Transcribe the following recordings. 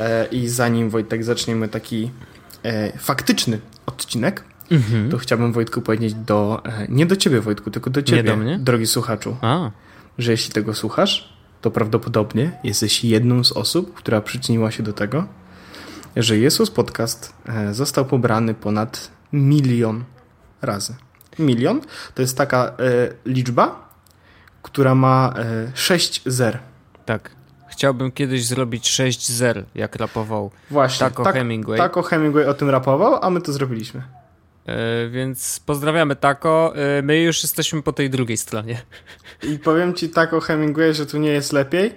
e, i zanim Wojtek zaczniemy taki e, faktyczny odcinek, mhm. to chciałbym Wojtku powiedzieć do, e, nie do ciebie Wojtku, tylko do ciebie, do mnie? drogi słuchaczu, A. że jeśli tego słuchasz, to prawdopodobnie jesteś jedną z osób, która przyczyniła się do tego, że Jezus Podcast został pobrany ponad milion razy. Milion to jest taka e, liczba, która ma e, 6 zer. Tak. Chciałbym kiedyś zrobić 6 zer, jak rapował Właśnie, Taco tak, Hemingway. Taco Hemingway o tym rapował, a my to zrobiliśmy. E, więc pozdrawiamy Taco. E, my już jesteśmy po tej drugiej stronie. I powiem ci Taco Hemingway, że tu nie jest lepiej.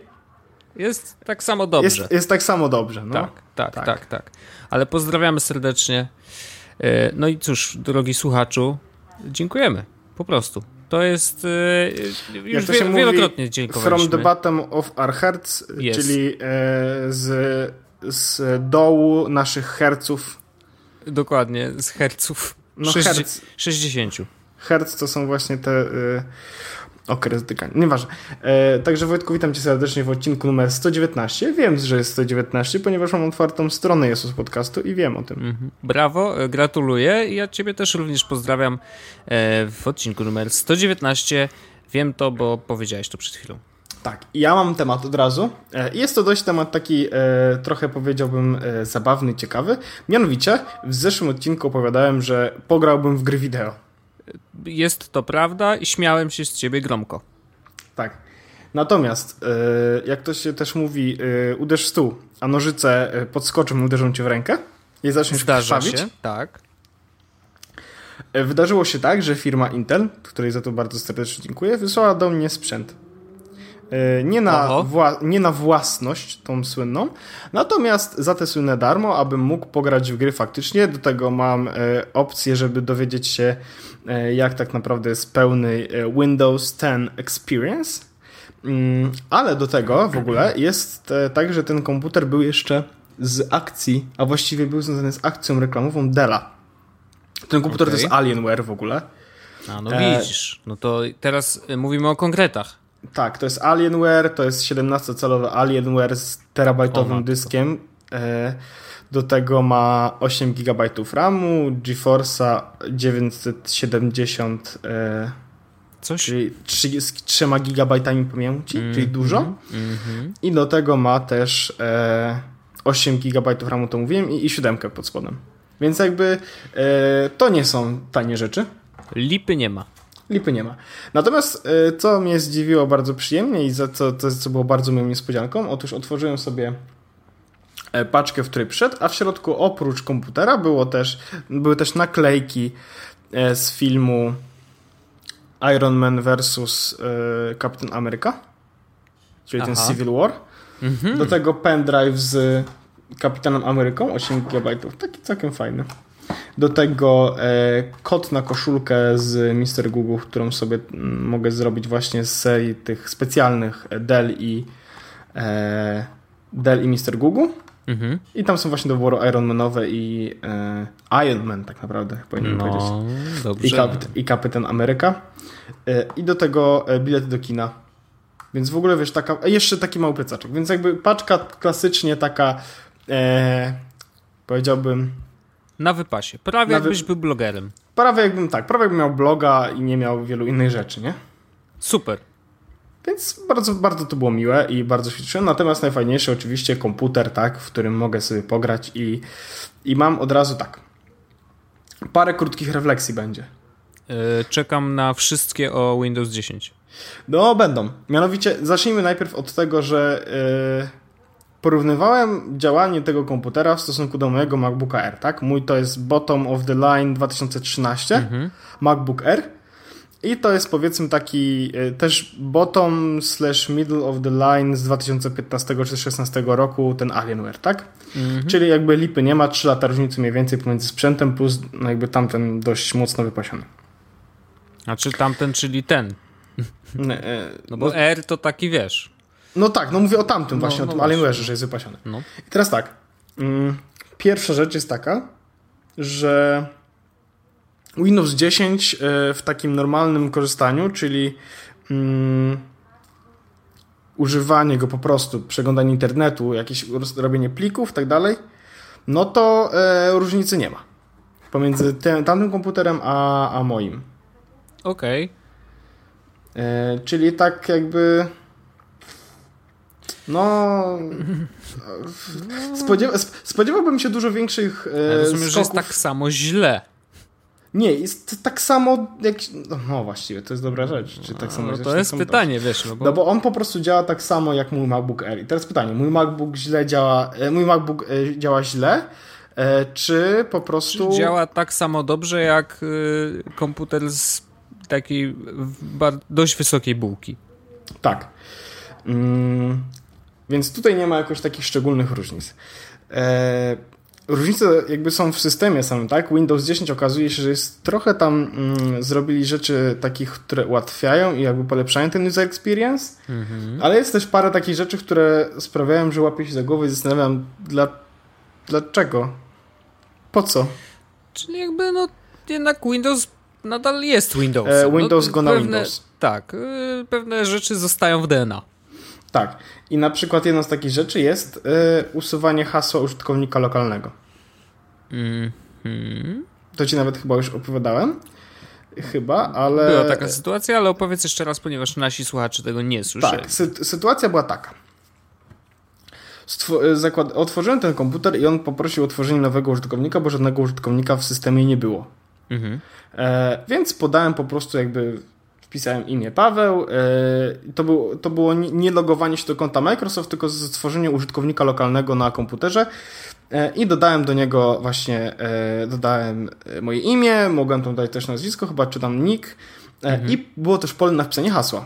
Jest tak samo dobrze. Jest, jest tak samo dobrze, no. Tak, tak, tak, tak, tak. Ale pozdrawiamy serdecznie. E, no i cóż, drogi słuchaczu, dziękujemy. Po prostu. To jest już wie, wielokrotnie dziękowaliśmy. From the bottom of our hearts, yes. czyli z, z dołu naszych herców. Dokładnie, z herców. No, 60. Herc. 60. Herc to są właśnie te y, okres dykania. Nieważne. E, także Wojtku, witam cię serdecznie w odcinku numer 119. Wiem, że jest 119, ponieważ mam otwartą stronę Jesus Podcastu i wiem o tym. Mhm. Brawo, e, gratuluję. Ja ciebie też również pozdrawiam e, w odcinku numer 119. Wiem to, bo powiedziałeś to przed chwilą. Tak, ja mam temat od razu. E, jest to dość temat taki e, trochę powiedziałbym e, zabawny, ciekawy. Mianowicie w zeszłym odcinku opowiadałem, że pograłbym w gry wideo. Jest to prawda i śmiałem się z ciebie gromko. Tak. Natomiast, jak to się też mówi, uderz w stół, a nożyce podskoczą i uderzą cię w rękę i zaczniesz Zdarza krwawić. się, tak. Wydarzyło się tak, że firma Intel, której za to bardzo serdecznie dziękuję, wysłała do mnie sprzęt. E, nie na, nie na własność, tą słynną, natomiast za te słynne darmo, abym mógł pograć w gry faktycznie. Do tego mam e, opcję, żeby dowiedzieć się, e, jak tak naprawdę jest pełny Windows 10 Experience. Mm, ale do tego w ogóle jest tak, że ten komputer był jeszcze z akcji, a właściwie był związany z akcją reklamową Della. Ten komputer okay. to jest Alienware w ogóle. A, no widzisz. No to teraz mówimy o konkretach. Tak, to jest Alienware, to jest 17-calowy Alienware z terabajtowym o, dyskiem. E, do tego ma 8 GB RAMu, GeForce'a 970 e, Coś? czyli 3, z 3 GB pamięci, mm, czyli dużo. Mm, mm, I do tego ma też e, 8 GB RAMu, to mówiłem, i, i 7 pod spodem. Więc jakby e, to nie są tanie rzeczy. Lipy nie ma. Lipy nie ma. Natomiast y, co mnie zdziwiło bardzo przyjemnie i za co, to, co było bardzo moją niespodzianką, otóż otworzyłem sobie e, paczkę, w której przyszedł, a w środku oprócz komputera było też, były też naklejki e, z filmu Iron Man vs. Captain America, czyli Aha. ten Civil War. Mhm. Do tego pendrive z Kapitanem Ameryką, 8 GB. Taki całkiem fajny. Do tego e, kot na koszulkę z Mr. Google, którą sobie mm, mogę zrobić właśnie z serii tych specjalnych Dell i e, Dell i Mr. Google. Mhm. I tam są właśnie do wyboru Ironmanowe i e, Iron Man tak naprawdę, powinienem no, powiedzieć. Dobrze. I, kapit I Kapitan Ameryka. E, I do tego e, bilety do kina. Więc w ogóle wiesz, taka, jeszcze taki mały plecaczek. Więc jakby paczka klasycznie taka, e, powiedziałbym, na wypasie. Prawie Na jakbyś wy... był blogerem. Prawie jakbym tak, prawie jakbym miał bloga i nie miał wielu innych rzeczy, nie? Super. Więc bardzo, bardzo to było miłe i bardzo się Natomiast najfajniejszy oczywiście komputer, tak, w którym mogę sobie pograć i, i mam od razu tak. Parę krótkich refleksji będzie. Yy, czekam na wszystkie o Windows 10. No, będą. Mianowicie zacznijmy najpierw od tego, że yy, porównywałem działanie tego komputera w stosunku do mojego MacBooka Air, tak? Mój to jest bottom of the line 2013 mhm. MacBook Air i to jest powiedzmy taki e, też bottom slash middle of the line z 2015 czy 2016 roku ten Alienware, tak? Mhm. Czyli jakby lipy nie ma, 3 lata różnicy mniej więcej pomiędzy sprzętem plus no jakby tamten dość mocno wypasiony. A czy tamten, czyli ten? E, no bo no, R to taki wiesz. No tak, no mówię o tamtym no, właśnie, no, o tym no Alienware'ze, że jest wypasiony. No. I teraz tak. Mm, pierwsza rzecz jest taka, że Windows 10 e, w takim normalnym korzystaniu, czyli mm, używanie go po prostu, przeglądanie internetu, jakieś robienie plików i tak dalej, no to e, różnicy nie ma pomiędzy tym, tamtym komputerem a, a moim. Okej. Okay. E, czyli tak jakby no. Spodziewa, spodziewałbym się dużo większych. E, rozumiem, skoków. że jest tak samo źle. Nie, jest tak samo jak. No właściwie, to jest dobra rzecz. Czy tak samo no, to jest pytanie, wiesz. No bo... no bo on po prostu działa tak samo jak mój MacBook Air. I teraz pytanie: mój MacBook źle działa. E, mój MacBook e, działa źle, e, czy po prostu. Czy działa tak samo dobrze jak komputer z takiej dość wysokiej bułki. Tak. Mm, więc tutaj nie ma jakoś takich szczególnych różnic. E, różnice jakby są w systemie samym, tak? Windows 10 okazuje się, że jest trochę tam mm, zrobili rzeczy takich, które ułatwiają i jakby polepszają ten user experience, mhm. ale jest też parę takich rzeczy, które sprawiają, że łapię się za głowę i zastanawiam, dla, dlaczego? Po co? Czyli jakby no jednak Windows nadal jest Windows. E, Windows no, go na pewne, Windows. Tak, y, pewne rzeczy zostają w DNA. Tak. I na przykład jedną z takich rzeczy jest y, usuwanie hasła użytkownika lokalnego. Mm -hmm. To ci nawet chyba już opowiadałem. Chyba, ale. Była taka sytuacja, ale opowiedz jeszcze raz, ponieważ nasi słuchacze tego nie słyszeli. Tak, sy sytuacja była taka. Y, otworzyłem ten komputer i on poprosił o otworzenie nowego użytkownika, bo żadnego użytkownika w systemie nie było. Mhm. E, więc podałem po prostu jakby wpisałem imię Paweł. E, to, był, to było nie logowanie się do konta Microsoft, tylko stworzenie użytkownika lokalnego na komputerze e, i dodałem do niego właśnie, e, dodałem moje imię, mogłem tam dodać też nazwisko, chyba czy tam nick mhm. i było też pole na wpisanie hasła.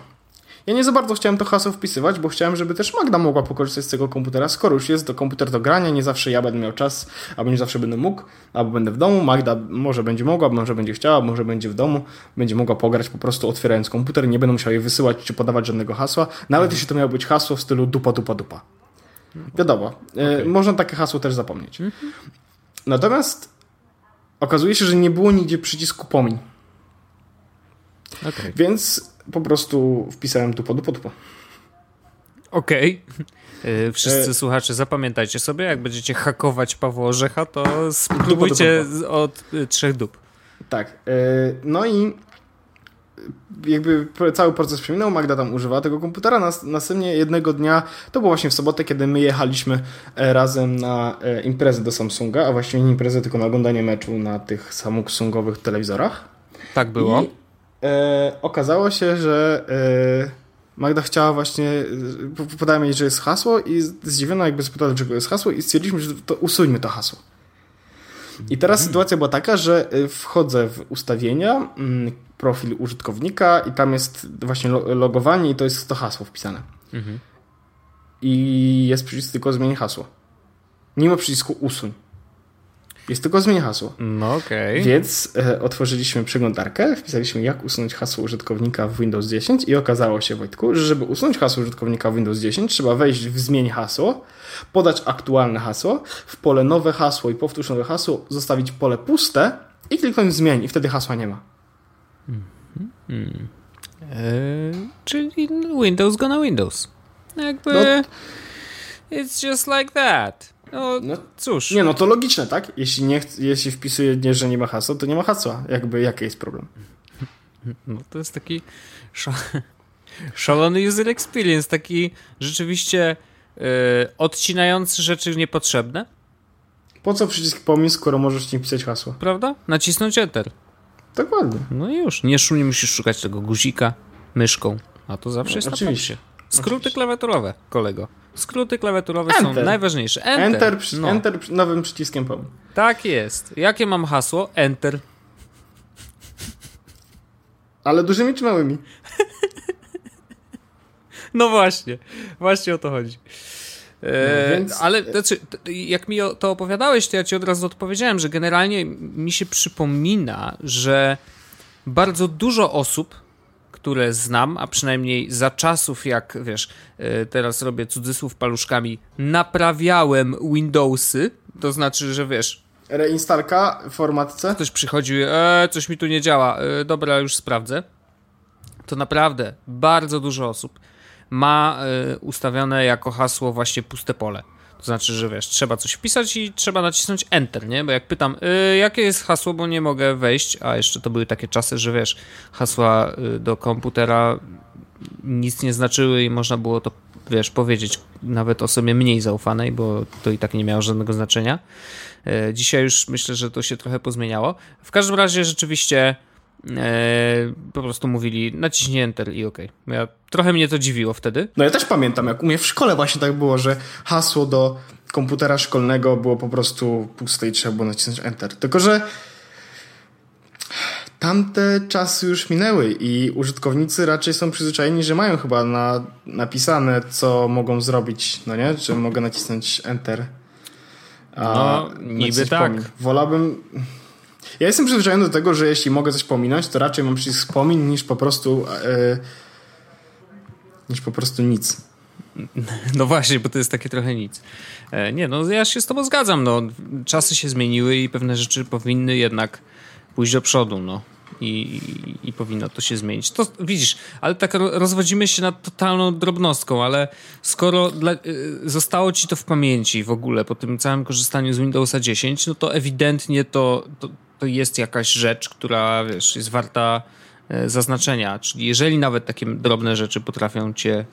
Ja nie za bardzo chciałem to hasło wpisywać, bo chciałem, żeby też Magda mogła pokorzystać z tego komputera, skoro już jest to komputer do grania, nie zawsze ja będę miał czas, albo nie zawsze będę mógł, albo będę w domu, Magda może będzie mogła, może będzie chciała, może będzie w domu, będzie mogła pograć po prostu otwierając komputer, nie będę musiał jej wysyłać czy podawać żadnego hasła, nawet mhm. jeśli to miało być hasło w stylu dupa, dupa, dupa. Wiadomo, e, okay. można takie hasło też zapomnieć. Mhm. Natomiast okazuje się, że nie było nigdzie przycisku pomiń. Okay. Więc po prostu wpisałem tu podu podpo. Okej. Okay. Wszyscy e... słuchacze, zapamiętajcie sobie, jak będziecie hakować Pawła Orzecha, to spróbujcie od y, trzech dup. Tak. E, no i jakby cały proces przeminął, Magda tam używała tego komputera, następnie jednego dnia, to było właśnie w sobotę, kiedy my jechaliśmy e, razem na imprezę do Samsunga, a właściwie nie imprezę, tylko na oglądanie meczu na tych Samsungowych telewizorach. Tak było. I e, okazało się, że e, Magda chciała właśnie, e, podałem jej, że jest hasło i zdziwiona jakby zapytała, dlaczego jest hasło i stwierdziliśmy, że to usuńmy to hasło. I teraz mhm. sytuacja była taka, że e, wchodzę w ustawienia, mm, profil użytkownika i tam jest właśnie logowanie i to jest to hasło wpisane. Mhm. I jest przycisk tylko zmień hasło. Ma przycisku usuń. Jest tylko zmień hasło. No okej. Okay. Więc e, otworzyliśmy przeglądarkę, wpisaliśmy jak usunąć hasło użytkownika w Windows 10 i okazało się, Wojtku, że żeby usunąć hasło użytkownika w Windows 10 trzeba wejść w zmień hasło, podać aktualne hasło, w pole nowe hasło i powtórz nowe hasło, zostawić pole puste i kliknąć zmień i wtedy hasła nie ma. Hmm. Eee, czyli Windows go na Windows. Jakby... No, it's just like that. No, no, cóż. Nie, no to logiczne, tak? Jeśli, nie, jeśli wpisuje, nie, że nie ma hasła, to nie ma hasła. Jakby, jaki jest problem? No to jest taki szalony user experience, taki rzeczywiście yy, odcinający rzeczy niepotrzebne. Po co przycisk pomysł, skoro możesz nie pisać hasła? Prawda? Nacisnąć Enter. Dokładnie. No i już. Nie, nie musisz szukać tego guzika myszką. A to zawsze no, jest oczywiście. Skróty oczywiście. klawiaturowe, kolego. Skróty klawiaturowe enter. są najważniejsze. Enter. Enter, no. enter nowym przyciskiem pełnym. Tak jest. Jakie mam hasło? Enter. Ale dużymi czy małymi? no właśnie. Właśnie o to chodzi. E, no, więc... Ale znaczy, jak mi to opowiadałeś, to ja ci od razu odpowiedziałem, że generalnie mi się przypomina, że bardzo dużo osób które znam, a przynajmniej za czasów, jak wiesz, e, teraz robię cudzysłów paluszkami, naprawiałem Windowsy, to znaczy, że wiesz. Reinstalka w formatce? Ktoś przychodzi, e, coś mi tu nie działa, e, dobra, już sprawdzę. To naprawdę bardzo dużo osób ma y, ustawione jako hasło właśnie puste pole. To znaczy, że wiesz, trzeba coś wpisać i trzeba nacisnąć Enter, nie? Bo jak pytam, y, jakie jest hasło, bo nie mogę wejść, a jeszcze to były takie czasy, że wiesz, hasła y, do komputera nic nie znaczyły i można było to, wiesz, powiedzieć nawet osobie mniej zaufanej, bo to i tak nie miało żadnego znaczenia. Y, dzisiaj już myślę, że to się trochę pozmieniało. W każdym razie rzeczywiście po prostu mówili naciśnij Enter i OK. Ja, trochę mnie to dziwiło wtedy. No ja też pamiętam, jak u mnie w szkole właśnie tak było, że hasło do komputera szkolnego było po prostu puste i trzeba było nacisnąć Enter. Tylko, że tamte czasy już minęły i użytkownicy raczej są przyzwyczajeni, że mają chyba na, napisane, co mogą zrobić, no nie? Że mogę nacisnąć Enter. A no, niby tak. Wolałbym ja jestem przyzwyczajony do tego, że jeśli mogę coś pominąć, to raczej mam przycisk pomin niż po prostu yy, niż po prostu nic. No właśnie, bo to jest takie trochę nic. E, nie, no ja się z tobą zgadzam, no. Czasy się zmieniły i pewne rzeczy powinny jednak pójść do przodu, no. I, i, i, powinno to się zmienić. To widzisz, ale tak rozwodzimy się nad totalną drobnostką, ale skoro dla, y, zostało ci to w pamięci w ogóle po tym całym korzystaniu z Windowsa 10, no to ewidentnie to, to, to jest jakaś rzecz, która wiesz, jest warta e, zaznaczenia. Czyli jeżeli nawet takie drobne rzeczy potrafią cię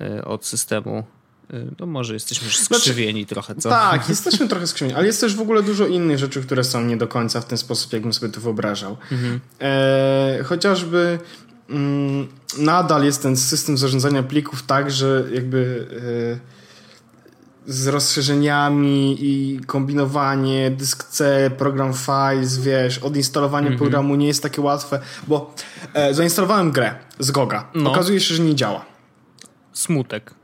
e, od systemu e, to może jesteśmy już znaczy, skrzywieni znaczy, trochę, co? Tak, jesteśmy trochę skrzywieni, ale jest też w ogóle dużo innych rzeczy, które są nie do końca w ten sposób, jakbym sobie to wyobrażał. Mhm. E, chociażby mm, nadal jest ten system zarządzania plików tak, że jakby e, z rozszerzeniami i kombinowanie, dysk C, program files, wiesz, odinstalowanie mm -hmm. programu nie jest takie łatwe, bo e, zainstalowałem grę z Goga. No. Okazuje się, że nie działa. Smutek.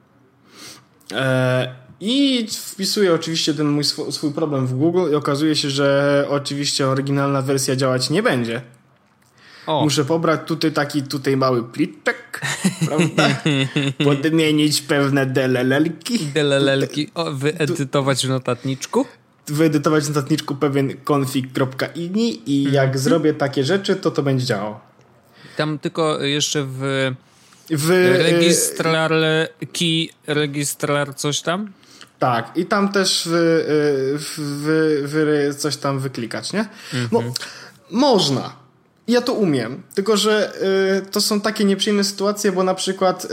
E, I wpisuję oczywiście ten mój sw swój problem w Google i okazuje się, że oczywiście oryginalna wersja działać nie będzie. O. Muszę pobrać tutaj taki tutaj mały pliczek, prawda? Podmienić pewne DLL-ki. DLL-ki, o, wyedytować w notatniczku? Wyedytować w notatniczku pewien config.ini i jak mm -hmm. zrobię takie rzeczy, to to będzie działało. Tam tylko jeszcze w, w registrar key, registrar coś tam? Tak, i tam też w, w, w, coś tam wyklikać, nie? Mm -hmm. No, można, ja to umiem, tylko że y, to są takie nieprzyjemne sytuacje, bo na przykład y,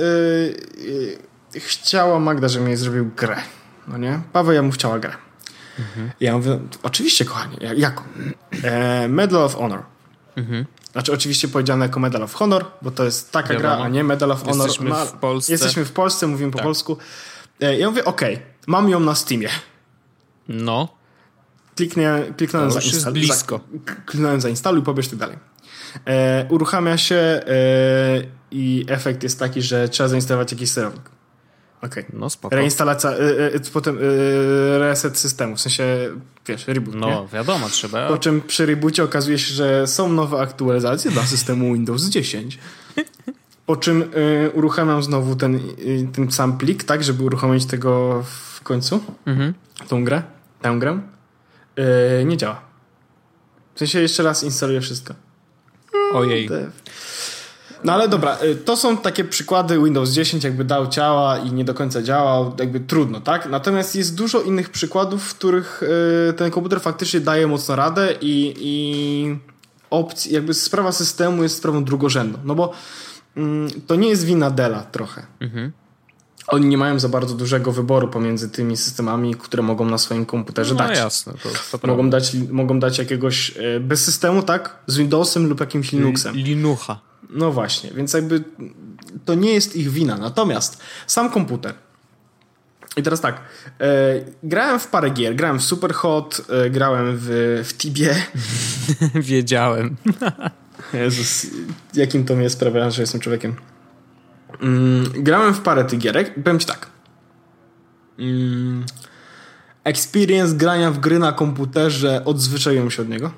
y, chciała Magda, żebym jej zrobił grę. No nie? Paweł, ja mu chciała grę. Mhm. Ja mówię, oczywiście, kochanie, jaką? E, Medal of Honor. Mhm. Znaczy, oczywiście powiedziane jako Medal of Honor, bo to jest taka Wiadomo. gra, a nie Medal of Honor. Jesteśmy w Polsce. Jesteśmy w Polsce, mówimy tak. po polsku. E, ja mówię, okej, okay, mam ją na Steamie. No. Kliknę, kliknąłem za blisko. Za, kliknąłem zainstaluj, pobierz tak dalej. E, uruchamia się e, i efekt jest taki, że trzeba zainstalować jakiś sterownik. Okej. Okay. No spoko. Reinstalacja, e, potem reset systemu, w sensie, wiesz, reboot, No nie? wiadomo, trzeba. Po czym przy reboocie okazuje się, że są nowe aktualizacje dla systemu Windows 10. Po czym uruchamiam znowu ten, ten sam plik, tak, żeby uruchomić tego w końcu, mhm. tą grę, tę grę. nie działa. W sensie jeszcze raz instaluję wszystko. Ojej. No ale dobra, y, to są takie przykłady Windows 10 jakby dał ciała i nie do końca działał, jakby trudno, tak? Natomiast jest dużo innych przykładów, w których y, ten komputer faktycznie daje mocno radę i, i opcji, jakby sprawa systemu jest sprawą drugorzędną, no bo mm, to nie jest wina Della trochę. Mhm oni nie mają za bardzo dużego wyboru pomiędzy tymi systemami, które mogą na swoim komputerze no, dać. No jasne, to, to mogą, dać, mogą dać jakiegoś e, bez systemu, tak? Z Windowsem lub jakimś Linuxem. Linucha. No właśnie, więc jakby to nie jest ich wina. Natomiast sam komputer. I teraz tak, e, grałem w parę gier, grałem w Superhot, e, grałem w, w Tibie. Wiedziałem. Jezus, jakim to mnie sprawia, że jestem człowiekiem. Mm, grałem w parę tych gierek i powiem ci tak. Mm, experience grania w gry na komputerze odzwyczaiłem się od niego.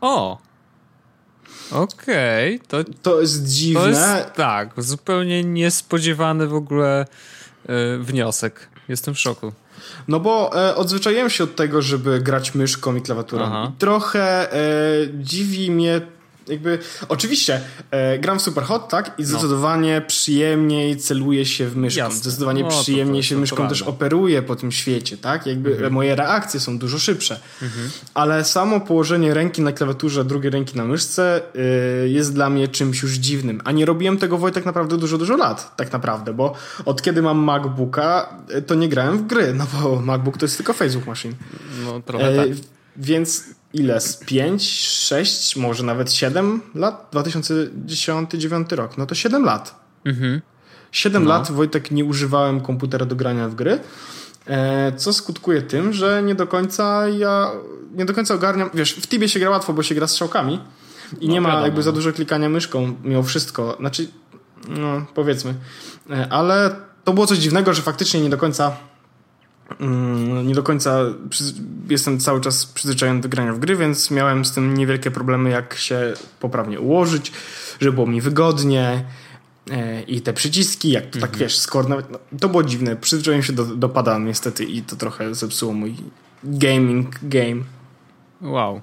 O! Okej, okay, to, to jest dziwne. To jest, tak, zupełnie niespodziewany w ogóle y, wniosek. Jestem w szoku. No bo e, odzwyczaiłem się od tego, żeby grać myszką i klawiaturą. Aha. Trochę e, dziwi mnie jakby, oczywiście, e, gram w Superhot, tak? I zdecydowanie no. przyjemniej celuje się w myszką. Jasne. Zdecydowanie no, przyjemniej to, to, się myszką też operuje po tym świecie, tak? Jakby mhm. moje reakcje są dużo szybsze. Mhm. Ale samo położenie ręki na klawiaturze, drugiej ręki na myszce y, jest dla mnie czymś już dziwnym. A nie robiłem tego Wojtek naprawdę dużo, dużo lat, tak naprawdę, bo od kiedy mam MacBooka, y, to nie grałem w gry, no bo MacBook to jest tylko Facebook Machine. No trochę e, tak. Więc ile? Z 5, 6, może nawet 7 lat? 2010-2009 rok. No to 7 lat. Mhm. 7 no. lat, Wojtek, nie używałem komputera do grania w gry. E, co skutkuje tym, że nie do końca ja nie do końca ogarniam. Wiesz, w Tibie się gra łatwo, bo się gra strzałkami i no, nie ma wiadomo. jakby za dużo klikania myszką mimo wszystko. Znaczy, no powiedzmy. E, ale to było coś dziwnego, że faktycznie nie do końca nie do końca jestem cały czas przyzwyczajony do grania w gry, więc miałem z tym niewielkie problemy, jak się poprawnie ułożyć, żeby było mi wygodnie e, i te przyciski, jak to tak, mhm. tak wiesz, skoro nawet, no, to było dziwne. Przyzwyczaiłem się do, do pada niestety i to trochę zepsuło mój gaming game. Wow.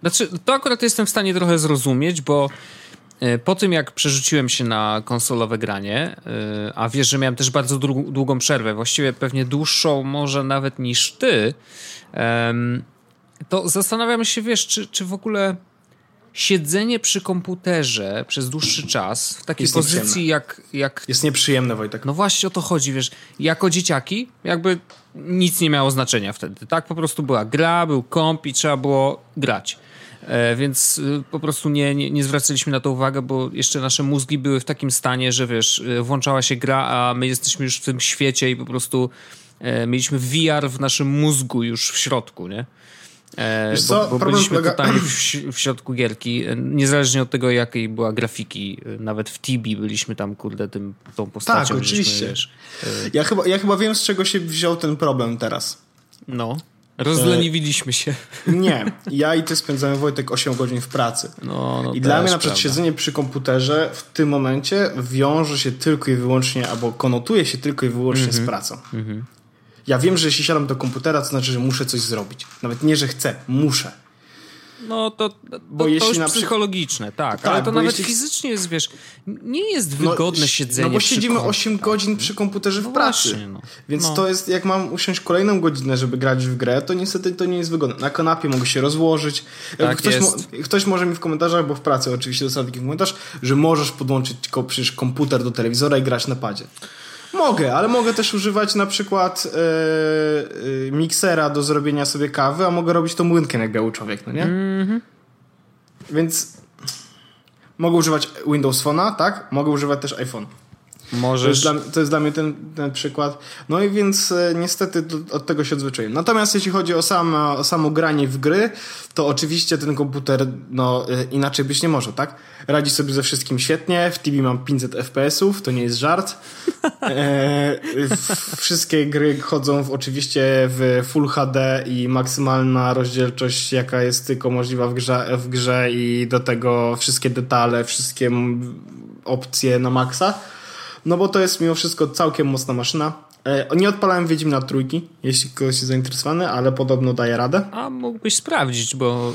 Znaczy, to akurat jestem w stanie trochę zrozumieć, bo po tym, jak przerzuciłem się na konsolowe granie, e, a wiesz, że miałem też bardzo długą przerwę, właściwie pewnie dłuższą może nawet niż ty, to zastanawiam się, wiesz, czy, czy w ogóle siedzenie przy komputerze przez dłuższy czas w takiej jest pozycji jak, jak... Jest nieprzyjemne, Wojtek. No właśnie o to chodzi, wiesz. Jako dzieciaki jakby nic nie miało znaczenia wtedy, tak? Po prostu była gra, był komp i trzeba było grać. E, więc y, po prostu nie, nie, nie, zwracaliśmy na to uwagę, bo jeszcze nasze mózgi były w takim stanie, że wiesz, y, włączała się gra, a my jesteśmy już w tym świecie i po prostu e, mieliśmy VR w naszym mózgu już w środku, nie? E, bo, bo byliśmy polega... totalnie w, w, środku gierki, e, niezależnie od tego, jakiej była grafiki. Nawet w Tibi byliśmy tam, kurde, tym, tą postacią. Tak, oczywiście. Wiesz, ja, chyba, ja chyba wiem, z czego się wziął ten problem teraz. No. Rozleniwiliśmy się. Nie. Ja i ty spędzamy, Wojtek, 8 godzin w pracy. No, no I dla mnie na przykład siedzenie przy komputerze w tym momencie wiąże się tylko i wyłącznie, albo konotuje się tylko i wyłącznie mm -hmm. z mhm. pracą. Mm -hmm. Ja wiem, że jeśli siadam do komputera, to znaczy, że muszę coś zrobić. Nawet nie, że chcę, muszę. No to, to, bo to jeśli już na psychologiczne, tak, tak ale to nawet jeśli... fizycznie jest, wiesz, nie jest no, wygodne no, siedzenie No bo siedzimy kompie, 8 tak. godzin przy komputerze w no pracy. Właśnie, no. Więc no. to jest, jak mam usiąść kolejną godzinę, żeby grać w grę, to niestety to nie jest wygodne. Na kanapie mogę się rozłożyć. Tak ktoś, mo ktoś może mi w komentarzach, bo w pracy oczywiście dostałem taki komentarz, że możesz podłączyć przecież komputer do telewizora i grać na padzie. Mogę, ale mogę też używać na przykład yy, miksera do zrobienia sobie kawy, a mogę robić to młynkiem jak biały człowiek, no nie? Mm -hmm. Więc mogę używać Windows Phone'a, tak? Mogę używać też iPhone. To jest dla, to jest dla mnie ten, ten przykład. No i więc e, niestety do, od tego się odzwyczaiłem. Natomiast jeśli chodzi o, samo o samo granie w gry, to oczywiście ten komputer no, e, inaczej być nie może, tak? Radzi sobie ze wszystkim świetnie. W TV mam 500 FPS-ów, to nie jest żart. E, wszystkie gry chodzą w, oczywiście w Full HD i maksymalna rozdzielczość, jaka jest tylko możliwa w grze, w grze i do tego wszystkie detale, wszystkie opcje na maksa. No bo to jest mimo wszystko całkiem mocna maszyna. E, nie odpalałem Wiedźmina trójki, jeśli ktoś jest zainteresowany, ale podobno daje radę. A mógłbyś sprawdzić, bo...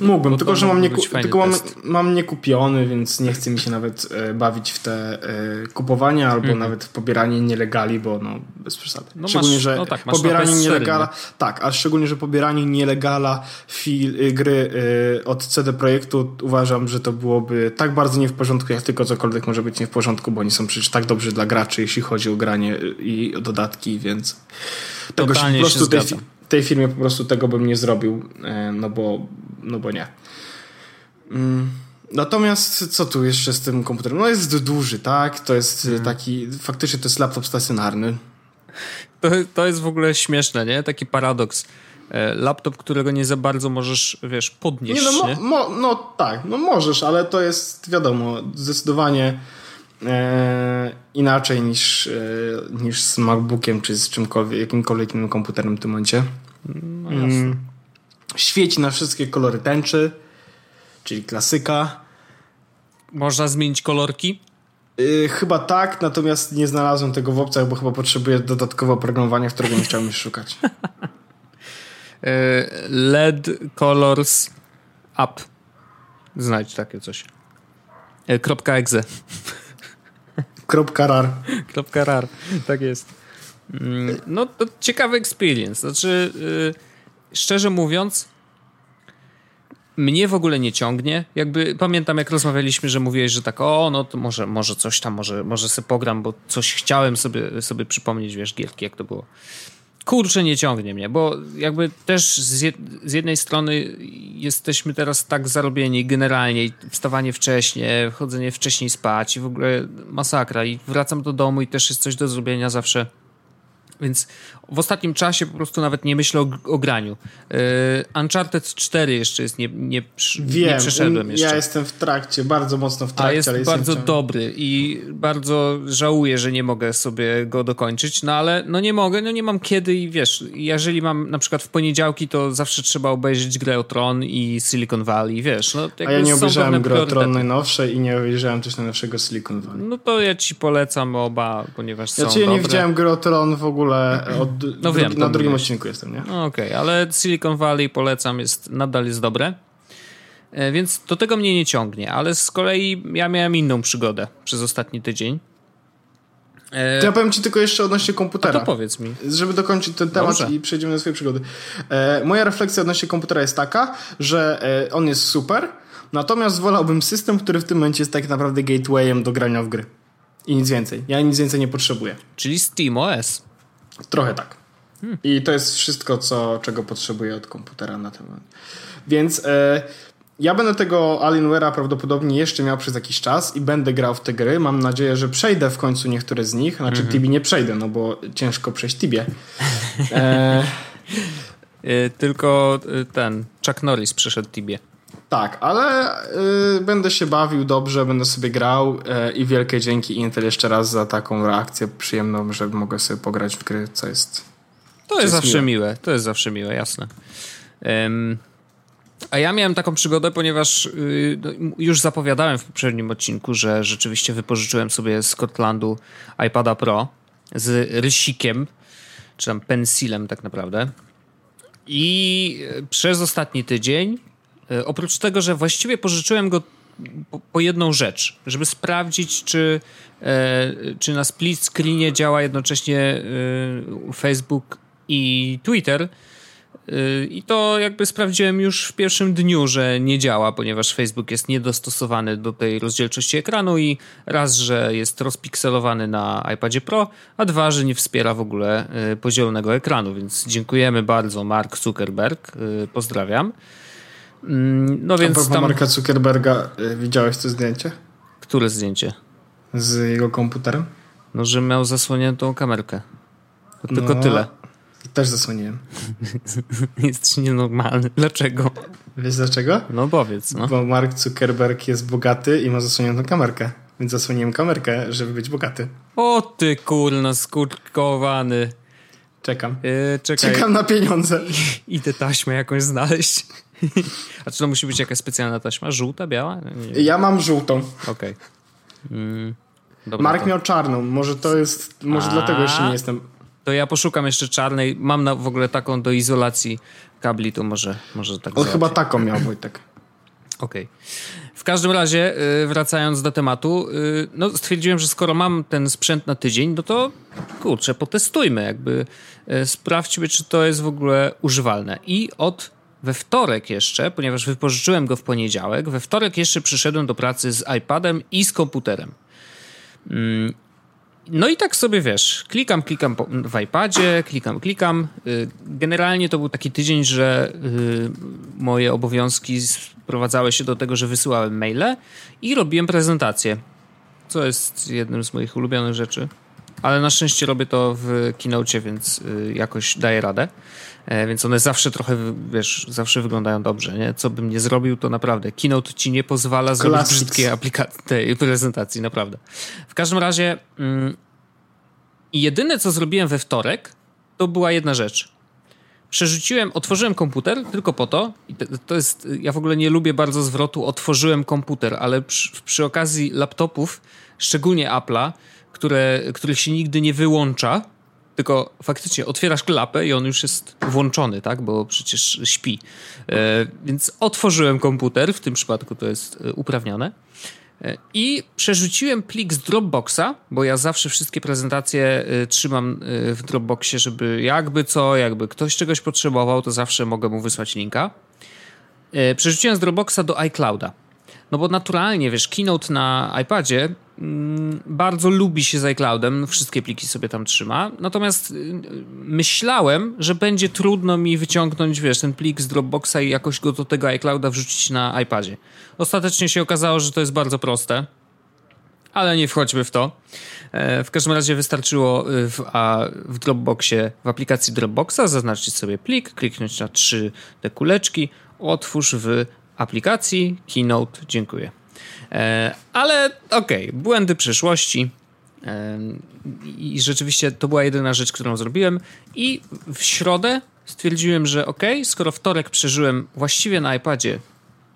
Yy, Mógłbym, bo tylko że mam, nie, tylko mam, mam niekupiony, więc nie chce mi się nawet e, bawić w te e, kupowanie albo mm nawet w pobieranie nielegali, bo no bez przesady. No szczególnie, masz, że no tak, pobieranie nielegala... Tak, a szczególnie, że pobieranie nielegala fil, y, gry y, od CD Projektu uważam, że to byłoby tak bardzo nie w porządku, jak tylko cokolwiek może być nie w porządku, bo oni są przecież tak dobrzy dla graczy, jeśli chodzi o granie i o dodatki, więc tego się po prostu tej, tej firmie po prostu tego bym nie zrobił, e, no bo, no bo nie. Mm. Natomiast co tu jeszcze z tym komputerem? No jest duży, tak? To jest hmm. taki, faktycznie to jest laptop stacjonarny. To, to jest w ogóle śmieszne, nie? Taki paradoks. E, laptop, którego nie za bardzo możesz, wiesz, podnieść. Nie, no, mo, mo, no tak, no możesz, ale to jest wiadomo, zdecydowanie inaczej niż, e, niż z MacBookiem czy z czymkolwiek, jakimkolwiek innym komputerem w tym momencie. No mm. Świeci na wszystkie kolory tęczy, czyli klasyka. Można zmienić kolorki? Yy, chyba tak, natomiast nie znalazłem tego w opcjach, bo chyba potrzebuję dodatkowego oprogramowania, którego nie chciałem już szukać. LED Colors Up. Znajdź takie coś. E, kropka .exe. Kropka .rar. Kropka .rar, tak jest. Mm, no to ciekawy experience. Znaczy, yy, szczerze mówiąc, mnie w ogóle nie ciągnie. Jakby pamiętam, jak rozmawialiśmy, że mówiłeś, że tak, o, no to może, może coś tam, może, może sobie pogram, bo coś chciałem sobie, sobie przypomnieć, wiesz, gierki, jak to było. Kurczę, nie ciągnie mnie, bo jakby też z, jed z jednej strony jesteśmy teraz tak zarobieni generalnie, wstawanie wcześniej, chodzenie wcześniej spać i w ogóle masakra i wracam do domu i też jest coś do zrobienia zawsze więc w ostatnim czasie po prostu nawet nie myślę o, o graniu. Yy, Uncharted 4 jeszcze jest, nie, nie, Wiem, nie przeszedłem jeszcze. Ja jestem w trakcie, bardzo mocno w trakcie. A jest ale bardzo dobry i bardzo żałuję, że nie mogę sobie go dokończyć, no ale no nie mogę, no nie mam kiedy i wiesz, jeżeli mam na przykład w poniedziałki, to zawsze trzeba obejrzeć grę o Tron i Silicon Valley, wiesz. No, A ja nie obejrzałem gry o Tron najnowszej i nie obejrzałem też najnowszego Silicon Valley. No to ja ci polecam oba, ponieważ są Znaczy ja nie widziałem gry o Tron w ogóle ogóle od, no wiem, na drugim odcinku jestem, nie? No okej, okay, ale Silicon Valley polecam, jest, nadal jest dobre. E, więc do tego mnie nie ciągnie, ale z kolei ja miałem inną przygodę przez ostatni tydzień. E... To ja powiem ci tylko jeszcze odnośnie komputera. A to powiedz mi. Żeby dokończyć ten temat Dobrze. i przejdziemy do swojej przygody. E, moja refleksja odnośnie komputera jest taka, że on jest super, natomiast wolałbym system, który w tym momencie jest tak naprawdę gatewayem do grania w gry. I nic więcej. Ja nic więcej nie potrzebuję. Czyli SteamOS. Trochę tak. Hmm. I to jest wszystko, co, czego potrzebuję od komputera na ten moment. Więc e, ja będę tego Alienware'a prawdopodobnie jeszcze miał przez jakiś czas i będę grał w te gry. Mam nadzieję, że przejdę w końcu niektóre z nich. Znaczy, mm -hmm. Tibi nie przejdę, no bo ciężko przejść Tibie. E... Tylko e, ten Chuck Norris przeszedł Tibie. Tak, ale y, będę się bawił dobrze, będę sobie grał y, i wielkie dzięki Intel jeszcze raz za taką reakcję przyjemną, że mogę sobie pograć w gry, co jest. To jest, jest zawsze miłe. miłe. to jest zawsze miłe, jasne. Um, a ja miałem taką przygodę, ponieważ y, no, już zapowiadałem w poprzednim odcinku, że rzeczywiście wypożyczyłem sobie z Scotlandu iPada Pro z rysikiem, czy tam pensilem tak naprawdę. I y, przez ostatni tydzień oprócz tego, że właściwie pożyczyłem go po, jedną rzecz, żeby sprawdzić, czy, e, czy na split screenie działa jednocześnie e, Facebook i Twitter. E, I to jakby sprawdziłem już w pierwszym dniu, że nie działa, ponieważ Facebook jest niedostosowany do tej rozdzielczości ekranu i raz, że jest rozpikselowany na iPadzie Pro, a dwa, że nie wspiera w ogóle e, pozielonego ekranu. Więc dziękujemy bardzo Mark Zuckerberg. E, pozdrawiam. Mm, no więc A tam... Marka Zuckerberga, y, widziałeś to zdjęcie? Które zdjęcie? Z jego komputerem? No, że miał zasłoniętą kamerkę. To tylko no, tyle. Też zasłoniłem. Jesteś nienormalny. Dlaczego? Wiesz dlaczego? No powiedz. No. Bo Mark Zuckerberg jest bogaty i ma zasłoniętą kamerkę. Więc zasłoniłem kamerkę, żeby być bogaty. O ty kurna skurkowany. Czekam. Yy, Czekam na pieniądze. Idę taśmę jakąś znaleźć. A czy to musi być jakaś specjalna taśma? Żółta, biała? Ja mam żółtą. Okej. Okay. Mm, Mark to... miał czarną. Może to jest. Może A, dlatego jeszcze nie jestem. To ja poszukam jeszcze czarnej. Mam na, w ogóle taką do izolacji kabli, to może, może tak. On chyba taką miał, Wojtek. Okej. Okay. W każdym razie, y, wracając do tematu, y, no stwierdziłem, że skoro mam ten sprzęt na tydzień, no to kurczę, potestujmy, jakby y, sprawdźmy, czy to jest w ogóle używalne. I od we wtorek jeszcze, ponieważ wypożyczyłem go w poniedziałek, we wtorek jeszcze przyszedłem do pracy z iPadem i z komputerem. Mm, no i tak sobie wiesz, klikam, klikam w iPadzie, klikam, klikam. Y, generalnie to był taki tydzień, że y, moje obowiązki sprowadzały się do tego, że wysyłałem maile i robiłem prezentację, co jest jednym z moich ulubionych rzeczy. Ale na szczęście robię to w Keynote, więc y, jakoś daję radę. E, więc one zawsze trochę, wiesz, zawsze wyglądają dobrze, nie? Co bym nie zrobił, to naprawdę. Keynote ci nie pozwala zrobić Classics. brzydkiej aplikacji, tej prezentacji, naprawdę. W każdym razie mm, jedyne, co zrobiłem we wtorek, to była jedna rzecz. Przerzuciłem, otworzyłem komputer tylko po to, i to jest, ja w ogóle nie lubię bardzo zwrotu otworzyłem komputer, ale przy, przy okazji laptopów, szczególnie Apple'a, które, których się nigdy nie wyłącza, tylko faktycznie otwierasz klapę i on już jest włączony, tak? Bo przecież śpi. E, więc otworzyłem komputer, w tym przypadku to jest e, uprawnione. E, I przerzuciłem plik z Dropboxa, bo ja zawsze wszystkie prezentacje trzymam w Dropboxie, żeby jakby co, jakby ktoś czegoś potrzebował, to zawsze mogę mu wysłać linka. Przerzuciłem z Dropboxa do iClouda. No bo naturalnie, wiesz, Keynote na iPadzie bardzo lubi się z iCloudem, wszystkie pliki sobie tam trzyma. Natomiast y, myślałem, że będzie trudno mi wyciągnąć, wiesz, ten plik z Dropboxa i jakoś go do tego iClouda wrzucić na iPadzie. Ostatecznie się okazało, że to jest bardzo proste. Ale nie wchodźmy w to. E, w każdym razie wystarczyło y, w, a w Dropboxie, w aplikacji Dropboxa zaznaczyć sobie plik, kliknąć na trzy te kuleczki, otwórz w aplikacji, Keynote, dziękuję. E, ale okej, okay, błędy przyszłości. E, I rzeczywiście to była jedyna rzecz, którą zrobiłem. I w środę stwierdziłem, że ok, skoro wtorek przeżyłem właściwie na iPadzie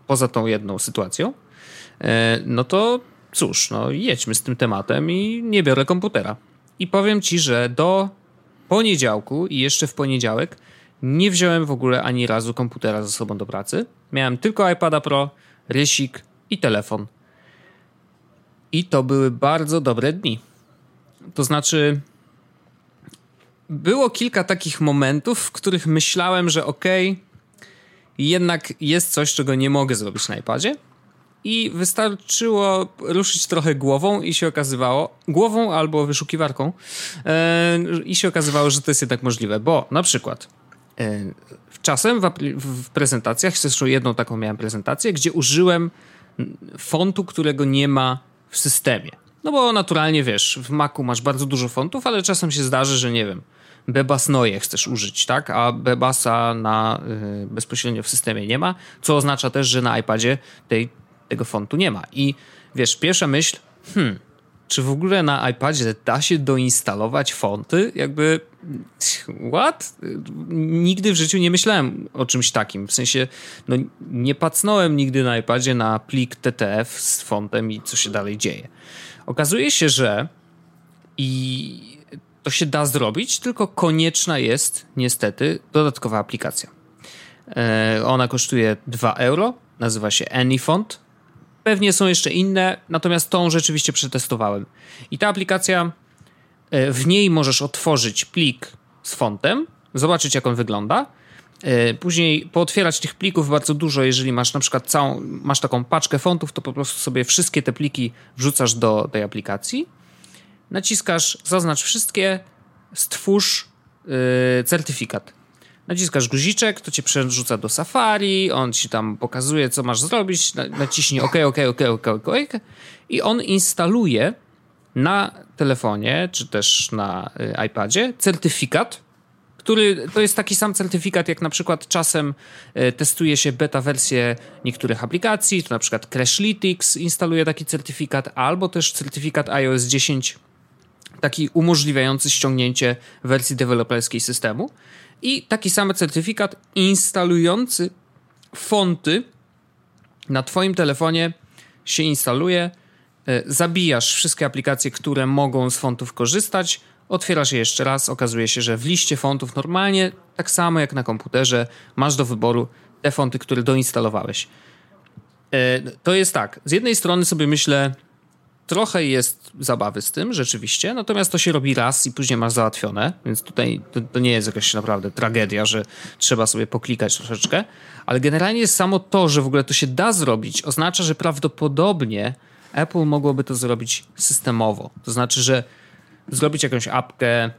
poza tą jedną sytuacją, e, no to cóż, no jedźmy z tym tematem i nie biorę komputera. I powiem ci, że do poniedziałku i jeszcze w poniedziałek nie wziąłem w ogóle ani razu komputera ze sobą do pracy. Miałem tylko iPada Pro, rysik i telefon. I to były bardzo dobre dni. To znaczy, było kilka takich momentów, w których myślałem, że okej, okay, jednak jest coś, czego nie mogę zrobić na iPadzie. I wystarczyło ruszyć trochę głową i się okazywało, głową albo wyszukiwarką, yy, i się okazywało, że to jest jednak możliwe, bo na przykład E, czasem w, w prezentacjach, zresztą jedną taką miałem prezentację, gdzie użyłem fontu, którego nie ma w systemie. No bo naturalnie wiesz, w Macu masz bardzo dużo fontów, ale czasem się zdarzy, że nie wiem, Bebas Noje chcesz użyć, tak? A Bebasa na, y, bezpośrednio w systemie nie ma, co oznacza też, że na iPadzie tej, tego fontu nie ma. I wiesz, pierwsza myśl, hmm, czy w ogóle na iPadzie da się doinstalować fonty? Jakby, what? Nigdy w życiu nie myślałem o czymś takim. W sensie, no nie pacnąłem nigdy na iPadzie na plik TTF z fontem i co się dalej dzieje. Okazuje się, że i to się da zrobić, tylko konieczna jest niestety dodatkowa aplikacja. E, ona kosztuje 2 euro, nazywa się AnyFont Pewnie są jeszcze inne, natomiast tą rzeczywiście przetestowałem. I ta aplikacja, w niej możesz otworzyć plik z fontem, zobaczyć jak on wygląda. E, później pootwierać tych plików bardzo dużo, jeżeli masz na przykład całą, masz taką paczkę fontów, to po prostu sobie wszystkie te pliki wrzucasz do tej aplikacji. Naciskasz zaznacz wszystkie, stwórz yy, certyfikat naciskasz guziczek, to cię przerzuca do Safari, on ci tam pokazuje, co masz zrobić, naciśnij OK, OK, OK, OK, OK i on instaluje na telefonie, czy też na y, iPadzie certyfikat, który to jest taki sam certyfikat, jak na przykład czasem y, testuje się beta wersję niektórych aplikacji, to na przykład Crashlytics instaluje taki certyfikat, albo też certyfikat iOS 10, taki umożliwiający ściągnięcie wersji deweloperskiej systemu i taki sam certyfikat instalujący fonty na Twoim telefonie się instaluje. E, zabijasz wszystkie aplikacje, które mogą z fontów korzystać, otwierasz je jeszcze raz. Okazuje się, że w liście fontów normalnie, tak samo jak na komputerze, masz do wyboru te fonty, które doinstalowałeś. E, to jest tak. Z jednej strony sobie myślę, trochę jest zabawy z tym, rzeczywiście, natomiast to się robi raz i później masz załatwione, więc tutaj to, to, nie jest jakaś naprawdę tragedia, że trzeba sobie poklikać troszeczkę, ale generalnie samo to, że w ogóle to się da zrobić, oznacza, że prawdopodobnie Apple mogłoby to zrobić systemowo. To znaczy, że zrobić jakąś apkę,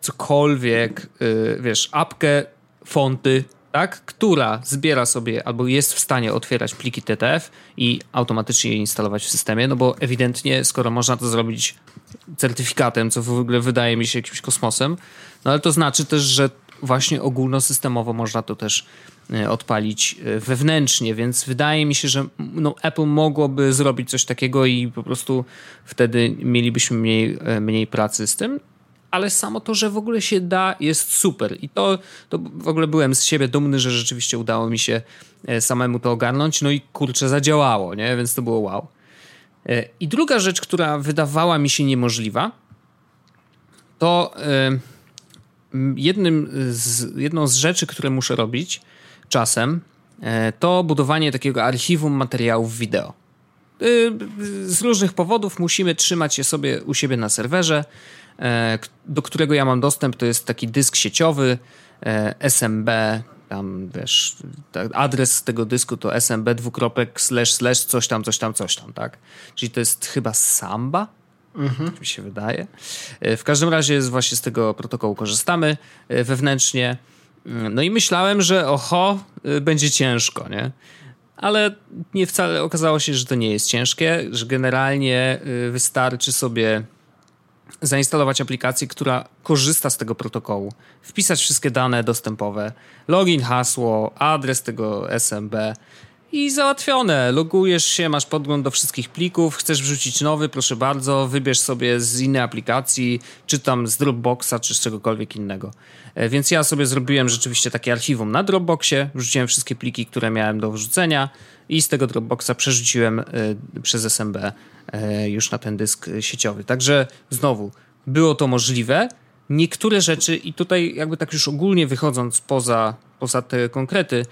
cokolwiek, yy, wiesz, apkę, fonty, tak, która zbiera sobie albo jest w stanie otwierać pliki TTF i automatycznie je instalować w systemie, no bo ewidentnie, skoro można to zrobić certyfikatem, co w ogóle wydaje mi się jakimś kosmosem, no ale to znaczy też, że właśnie ogólnosystemowo można to też e, odpalić e, wewnętrznie, więc wydaje mi się, że no, Apple mogłoby zrobić coś takiego i po prostu wtedy mielibyśmy mniej, e, mniej pracy z tym ale samo to, że w ogóle się da, jest super. I to, to w ogóle byłem z siebie dumny, że rzeczywiście udało mi się samemu to ogarnąć. No i kurczę, zadziałało, nie? Więc to było wow. I druga rzecz, która wydawała mi się niemożliwa, to jednym z, jedną z rzeczy, które muszę robić czasem, e, to budowanie takiego archiwum materiałów wideo. Y, z różnych powodów musimy trzymać je sobie u siebie na serwerze, e, do którego ja mam dostęp. To jest taki dysk sieciowy e, SMB, tam wiesz, adres tego dysku to smb dwukropek slash slash coś tam, coś tam, coś tam, tak? Czyli to jest chyba Samba, mhm. mi się wydaje. E, w każdym razie właśnie z tego protokołu korzystamy wewnętrznie. No i myślałem, że oho, będzie ciężko, nie? ale nie wcale okazało się, że to nie jest ciężkie, że generalnie wystarczy sobie zainstalować aplikację, która korzysta z tego protokołu, wpisać wszystkie dane dostępowe, login, hasło, adres tego SMB i załatwione. Logujesz się, masz podgląd do wszystkich plików, chcesz wrzucić nowy, proszę bardzo, wybierz sobie z innej aplikacji, czy tam z Dropboxa, czy z czegokolwiek innego. E, więc ja sobie zrobiłem rzeczywiście takie archiwum na Dropboxie, wrzuciłem wszystkie pliki, które miałem do wrzucenia i z tego Dropboxa przerzuciłem e, przez SMB e, już na ten dysk sieciowy. Także znowu, było to możliwe. Niektóre rzeczy, i tutaj jakby tak już ogólnie wychodząc poza, poza te konkrety,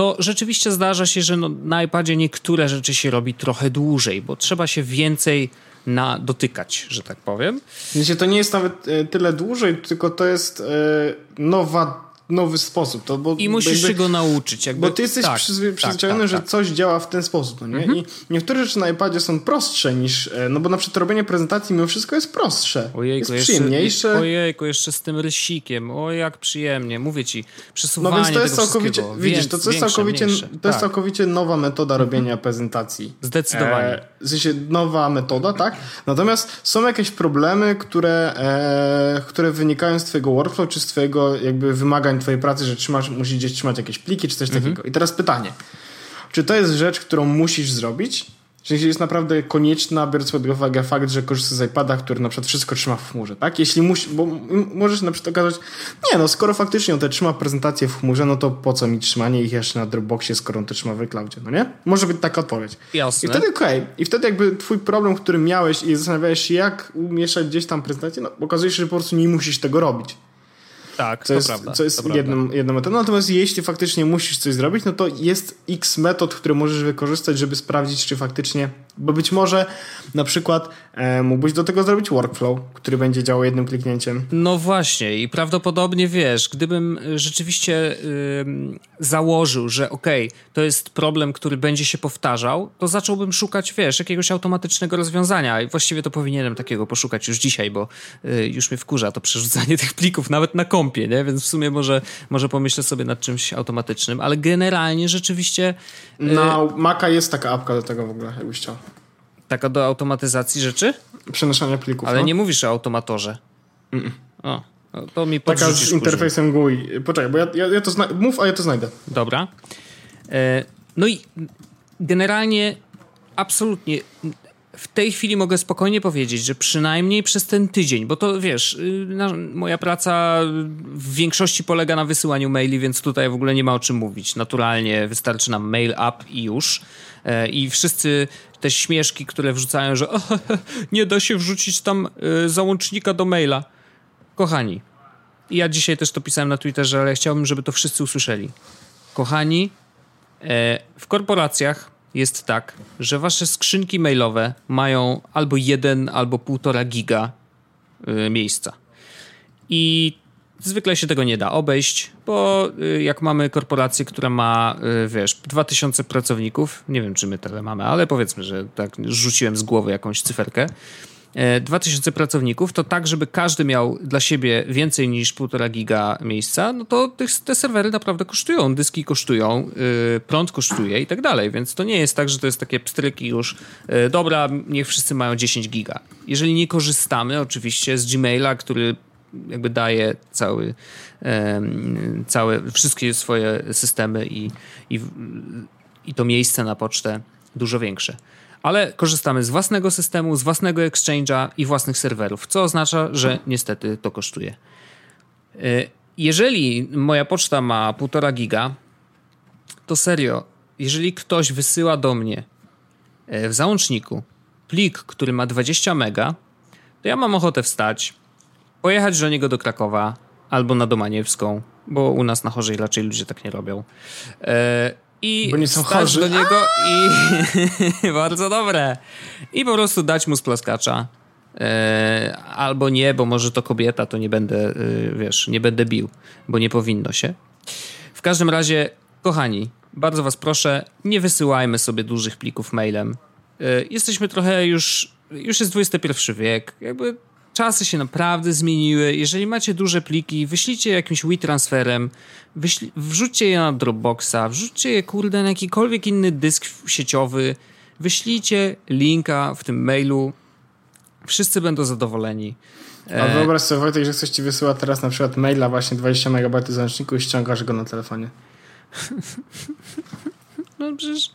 to rzeczywiście zdarza się, że no, na iPadzie niektóre rzeczy się robi trochę dłużej, bo trzeba się więcej na dotykać, że tak powiem. Wiecie, to nie jest nawet e, tyle dłużej, tylko to jest e, nowa nowy sposób. To, bo, I musisz jakby, się go nauczyć. Jakby, bo ty jesteś tak, przyzwy, przyzwyczajony, tak, tak, że coś działa w ten sposób, no nie? Mhm. I niektóre rzeczy na iPadzie są prostsze niż, e, no bo na przykład robienie prezentacji mimo wszystko jest prostsze. Ojejku, jest przyjemniejsze. Jeszcze, ojejku, jeszcze z tym rysikiem. O, jak przyjemnie. Mówię ci, przesuwanie No więc to jest całkowicie, widzisz, to, to jest całkowicie, to jest tak. całkowicie nowa metoda mhm. robienia prezentacji. Zdecydowanie. E, w sensie nowa metoda, tak? Natomiast są jakieś problemy, które, e, które wynikają z twojego workflow, czy z twojego jakby wymagań twojej pracy, że trzymasz, musisz gdzieś trzymać jakieś pliki czy coś mhm. takiego. I teraz pytanie. Czy to jest rzecz, którą musisz zrobić? Czy jest naprawdę konieczna, biorąc pod uwagę fakt, że korzystasz z iPada, który na przykład wszystko trzyma w chmurze, tak? Jeśli musi, bo możesz na przykład okazać, nie no, skoro faktycznie on te trzyma prezentacje w chmurze, no to po co mi trzymanie ich jeszcze na Dropboxie, skoro on to trzyma w cloudzie, no nie? Może być taka odpowiedź. Jasne. I wtedy okej. Okay. I wtedy jakby twój problem, który miałeś i zastanawiałeś się, jak umieszać gdzieś tam prezentację, no okazuje się, że po prostu nie musisz tego robić. Tak, co to jest, prawda. Co jest jedną, jedną metodą. Natomiast jeśli faktycznie musisz coś zrobić, no to jest x metod, które możesz wykorzystać, żeby sprawdzić, czy faktycznie, bo być może na przykład e, mógłbyś do tego zrobić workflow, który będzie działał jednym kliknięciem. No właśnie i prawdopodobnie wiesz, gdybym rzeczywiście założył, że okej, okay, to jest problem, który będzie się powtarzał, to zacząłbym szukać, wiesz, jakiegoś automatycznego rozwiązania i właściwie to powinienem takiego poszukać już dzisiaj, bo y, już mnie wkurza to przerzucanie tych plików nawet na komp kąpie, nie? Więc w sumie może, może pomyślę sobie nad czymś automatycznym, ale generalnie rzeczywiście... Na y Maca jest taka apka do tego w ogóle, jakbyś chciał. Taka do automatyzacji rzeczy? Przenoszenia plików. Ale no. nie mówisz o automatorze. Mm. O, no to mi Taka z interfejsem GUI. Poczekaj, bo ja, ja, ja to znajdę. Mów, a ja to znajdę. Dobra. E, no i generalnie absolutnie w tej chwili mogę spokojnie powiedzieć, że przynajmniej przez ten tydzień, bo to wiesz, y, moja praca w większości polega na wysyłaniu maili, więc tutaj w ogóle nie ma o czym mówić. Naturalnie wystarczy nam mail up i już. E, I wszyscy te śmieszki, które wrzucają, że oh, nie da się wrzucić tam y, załącznika do maila. Kochani, ja dzisiaj też to pisałem na Twitterze, ale chciałbym, żeby to wszyscy usłyszeli. Kochani, e, w korporacjach jest tak, że wasze skrzynki mailowe mają albo jeden, albo półtora giga y, miejsca. I zwykle się tego nie da obejść, bo y, jak mamy korporację, która ma, y, wiesz, 2000 pracowników, nie wiem czy my tyle mamy, ale powiedzmy, że tak rzuciłem z głowy jakąś cyferkę, 2000 e, pracowników, to tak, żeby każdy miał dla siebie więcej niż 1,5 giga miejsca, no to te serwery naprawdę kosztują, dyski kosztują, yy, prąd kosztuje i tak dalej, więc to nie jest tak, że to jest takie pstryki już, dobra, niech wszyscy mają 10 giga. Jeżeli nie korzystamy oczywiście z Gmaila, który jakby daje cały, całe, wszystkie swoje systemy i, i, i to miejsce na pocztę dużo większe ale korzystamy z własnego systemu, z własnego exchange'a i własnych serwerów, co oznacza, że niestety to kosztuje. Y, jeżeli moja poczta ma 1,5 giga, to serio, jeżeli ktoś wysyła do mnie y, w załączniku plik, który ma 20 mega, to ja mam ochotę wstać, pojechać do niego do Krakowa, albo na Domaniewską, bo u nas na chorzej raczej ludzie tak nie robią. E, I bo nie są chorzy. do niego i bardzo dobre. I po prostu dać mu splaskacza. E, albo nie, bo może to kobieta, to nie będę, e, wiesz, nie będę bił, bo nie powinno się. W każdym razie, kochani, bardzo was proszę, nie wysyłajmy sobie dużych plików mailem. E, jesteśmy trochę już, już jest XXI wiek, jakby czasy się naprawdę zmieniły. Jeżeli macie duże pliki, wyślijcie jakimś WeTransferem, wyśli- wrzućcie je na Dropboxa, wrzućcie je, kurde, na jakikolwiek inny dysk sieciowy, wyślijcie linka w tym mailu, wszyscy będą zadowoleni. A wyobraź sobie, Wojtek, że ktoś ci wysyła teraz na przykład maila właśnie 20 MB załączniku i ściągasz go na telefonie. No przecież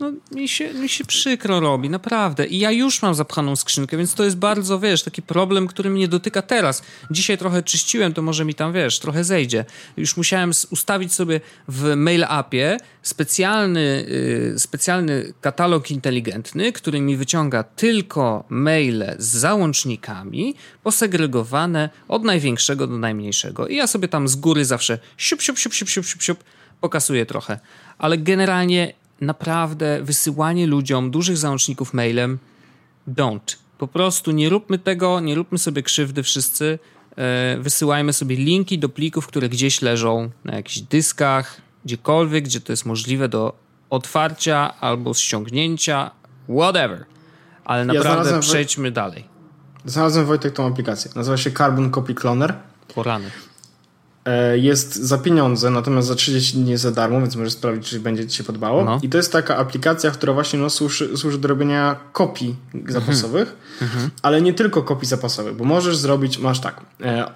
no, mi, się, mi się przykro robi, naprawdę. I ja już mam zapchaną skrzynkę, więc to jest bardzo, wiesz, taki problem, który mnie dotyka teraz. Dzisiaj trochę czyściłem, to może mi tam, wiesz, trochę zejdzie. Już musiałem ustawić sobie w mail appie specjalny, yy, specjalny katalog inteligentny, który mi wyciąga tylko maile z załącznikami posegregowane od największego do najmniejszego. I ja sobie tam z góry zawsze siup, siup, siup, siup, siup, siup, siup pokasuję trochę. Ale generalnie naprawdę wysyłanie ludziom dużych załączników mailem don't. Po prostu nie róbmy tego, nie róbmy sobie krzywdy wszyscy. E, wysyłajmy sobie linki do plików, które gdzieś leżą na jakichś dyskach, gdziekolwiek, gdzie to jest możliwe do otwarcia albo ściągnięcia, whatever. Ale naprawdę ja przejdźmy dalej. Znalazłem Wojtek tą aplikację. Nazywa się Carbon Copy Cloner. Porany. E, jest za pieniądze, natomiast za 30 dni za darmo, więc możesz sprawdzić, czy będzie Ci się podobało. No. I to jest taka aplikacja, która właśnie no, służy, służy do robienia kopii zapasowych, mhm. ale nie tylko kopii zapasowych, bo możesz zrobić, masz tak, e,